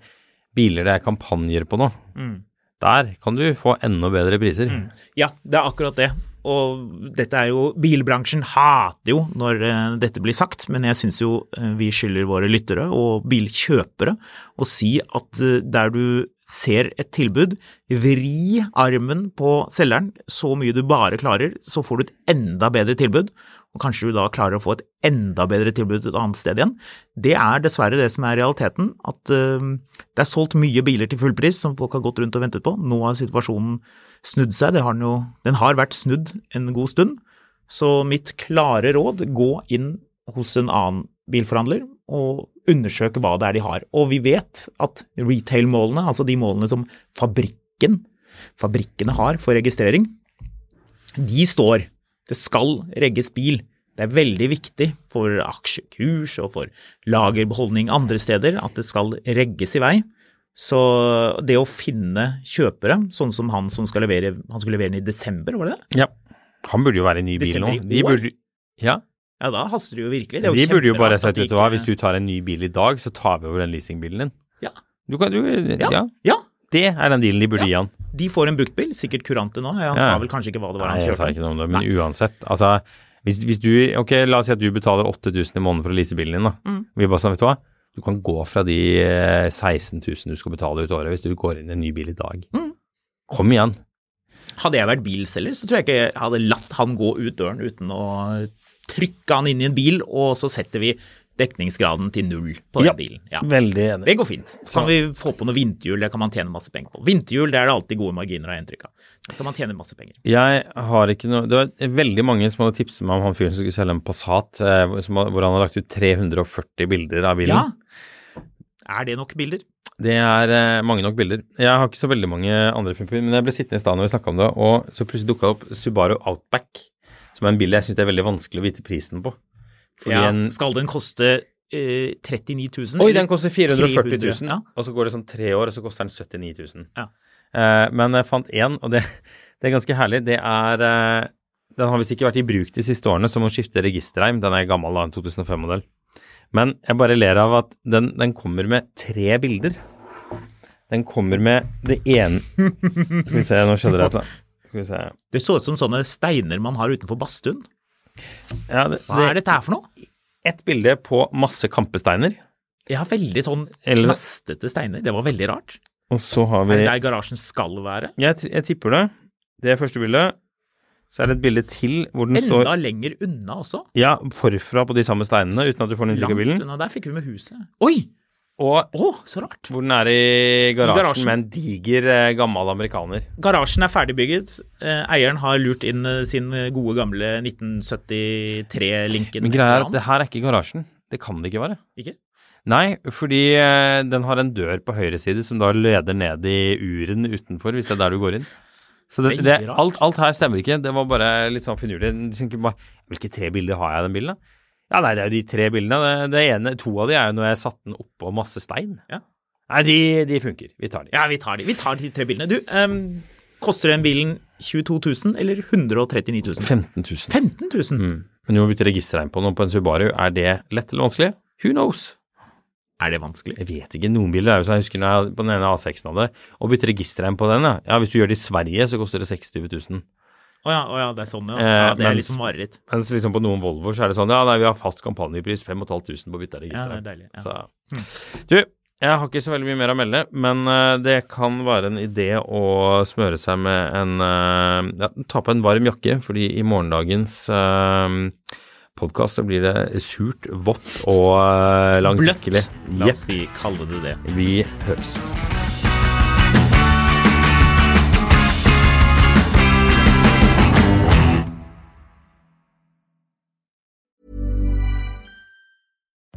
biler det er kampanjer på nå. Mm. Der kan du få enda bedre priser. Ja, det er akkurat det. Og dette er jo Bilbransjen hater jo når eh, dette blir sagt, men jeg syns jo eh, vi skylder våre lyttere og bilkjøpere å si at eh, der du ser et tilbud, vri armen på selgeren så mye du bare klarer, så får du et enda bedre tilbud. Og kanskje du da klarer å få et enda bedre tilbud et annet sted igjen. Det er dessverre det som er realiteten, at eh, det er solgt mye biler til full pris som folk har gått rundt og ventet på. Nå har situasjonen snudd seg, har den, jo, den har vært snudd en god stund. Så mitt klare råd, gå inn hos en annen bilforhandler og undersøke hva det er de har. Og vi vet at retail-målene, altså de målene som fabrikken, fabrikkene har for registrering, de står. Det skal regges bil. Det er veldig viktig for aksjekurs og for lagerbeholdning andre steder at det skal regges i vei. Så det å finne kjøpere, sånn som han som skal levere, han skulle levere den i desember, var det det? Ja. Han burde jo være i ny bil nå. De burde, ja, Ja, da haster det jo virkelig. Det de burde jo bare sagt, vet du hva, hvis du tar en ny bil i dag, så tar vi over den leasingbilen din. Ja. Du kan, du, ja. Ja. ja. Det er den dealen de burde gi han. De får en bruktbil, sikkert kurante nå. Han sa vel kanskje ikke hva det var Nei, han jeg sa ikke noe om det, men uansett. Altså, hvis, hvis du Ok, la oss si at du betaler 8000 i måneden for å lease bilen din, da. Mm. Vi bare sånn, vet du hva. Du kan gå fra de eh, 16 000 du skal betale ut året hvis du går inn i en ny bil i dag. Mm. Kom igjen. Hadde jeg vært bilselger, så tror jeg ikke jeg hadde latt han gå ut døren uten å trykke han inn i en bil, og så setter vi dekningsgraden til null på den Ja. bilen. Ja. Veldig enig. Det går fint. Så kan vi få på noe vinterhjul, det kan man tjene masse penger på. Vinterhjul, det er det alltid gode marginer, av inntrykk av. Det kan man tjene masse penger. Jeg har ikke noe Det var veldig mange som hadde tipset meg om han fyren som skulle selge en Passat, eh, hvor- som, hvor han har lagt ut 340 bilder av bilen. Ja. Er det nok bilder? Det er eh, mange nok bilder. Jeg har ikke så veldig mange andre filmer, men jeg ble sittende i stad når vi snakka om det, og så plutselig dukka det opp Subaru Outback, som er en bil jeg syns det er veldig vanskelig å vite prisen på. Fordi Ja. en Skal den koste eh, 39 000? Oi, den koster 440 000, 300, ja. og så går det sånn tre år, og så koster den 79 000. Ja. Eh, men jeg fant én, og det, det er ganske herlig. Det er eh, Den har visst ikke vært i bruk de siste årene, så må skifte registerreim. Den er gammel, da, en 2005-modell. Men jeg bare ler av at den, den kommer med tre bilder. Den kommer med det ene Skal vi se, nå skjedde det et eller annet. Det så ut som sånne steiner man har utenfor badstuen. Ja, det, Hva er dette her for noe? Et bilde på masse kampesteiner. Ja, veldig sånn plastete steiner. Det var veldig rart. Og så har Er vi det der garasjen skal være? Jeg, jeg tipper det. Det er første bildet. Så er det et bilde til hvor den står Enda lenger unna også. ja, forfra på de samme steinene, uten at du får den inntrykk av Langt unna. Der fikk vi med huset. Oi! Og oh, så rart. hvor den er i garasjen, garasjen. med en diger, eh, gammel amerikaner. Garasjen er ferdigbygget. Eh, eieren har lurt inn eh, sin gode gamle 1973-linken. Men greia er at det her er ikke garasjen. Det kan det ikke være. Ikke? Nei, fordi den har en dør på høyre side som da leder ned i uren utenfor, hvis det er der du går inn. Så det, det, alt, alt her stemmer ikke. Det var bare litt sånn finurlig. Hvilke tre bilder har jeg i den bilen? da? Ja, nei, det er jo de tre bildene. Det, det ene, To av de er jo når jeg satte den oppå masse stein. Ja. Nei, de, de funker. Vi tar de. Ja, vi tar de. Vi tar de tre bilene. Du, um, koster den bilen 22 000 eller 139 000? 15 000. 15 000? Mm. Men du må bytte registerregn på noe på en Subaru. Er det lett eller vanskelig? Who knows? Er det vanskelig? Jeg vet ikke. Noen biler er jo sånn, jeg husker når jeg på den ene A6-en hadde, å bytte registerregn på den, ja. ja. Hvis du gjør det i Sverige, så koster det 26 000. Å ja, oh ja, det er sånn, ja. Eh, ja det er litt som mareritt. Mens liksom på noen Volvoer så er det sånn, ja nei, vi har fast kampanjepris 5500 på bytteregisteret. Ja, det er deilig. Ja. Så Du, jeg har ikke så veldig mye mer å melde, men eh, det kan være en idé å smøre seg med en eh, Ja, ta på en varm jakke, fordi i morgendagens uh, podkast så blir det surt, vått og uh, Bløtt. La oss si, kalle det det. Vi høres.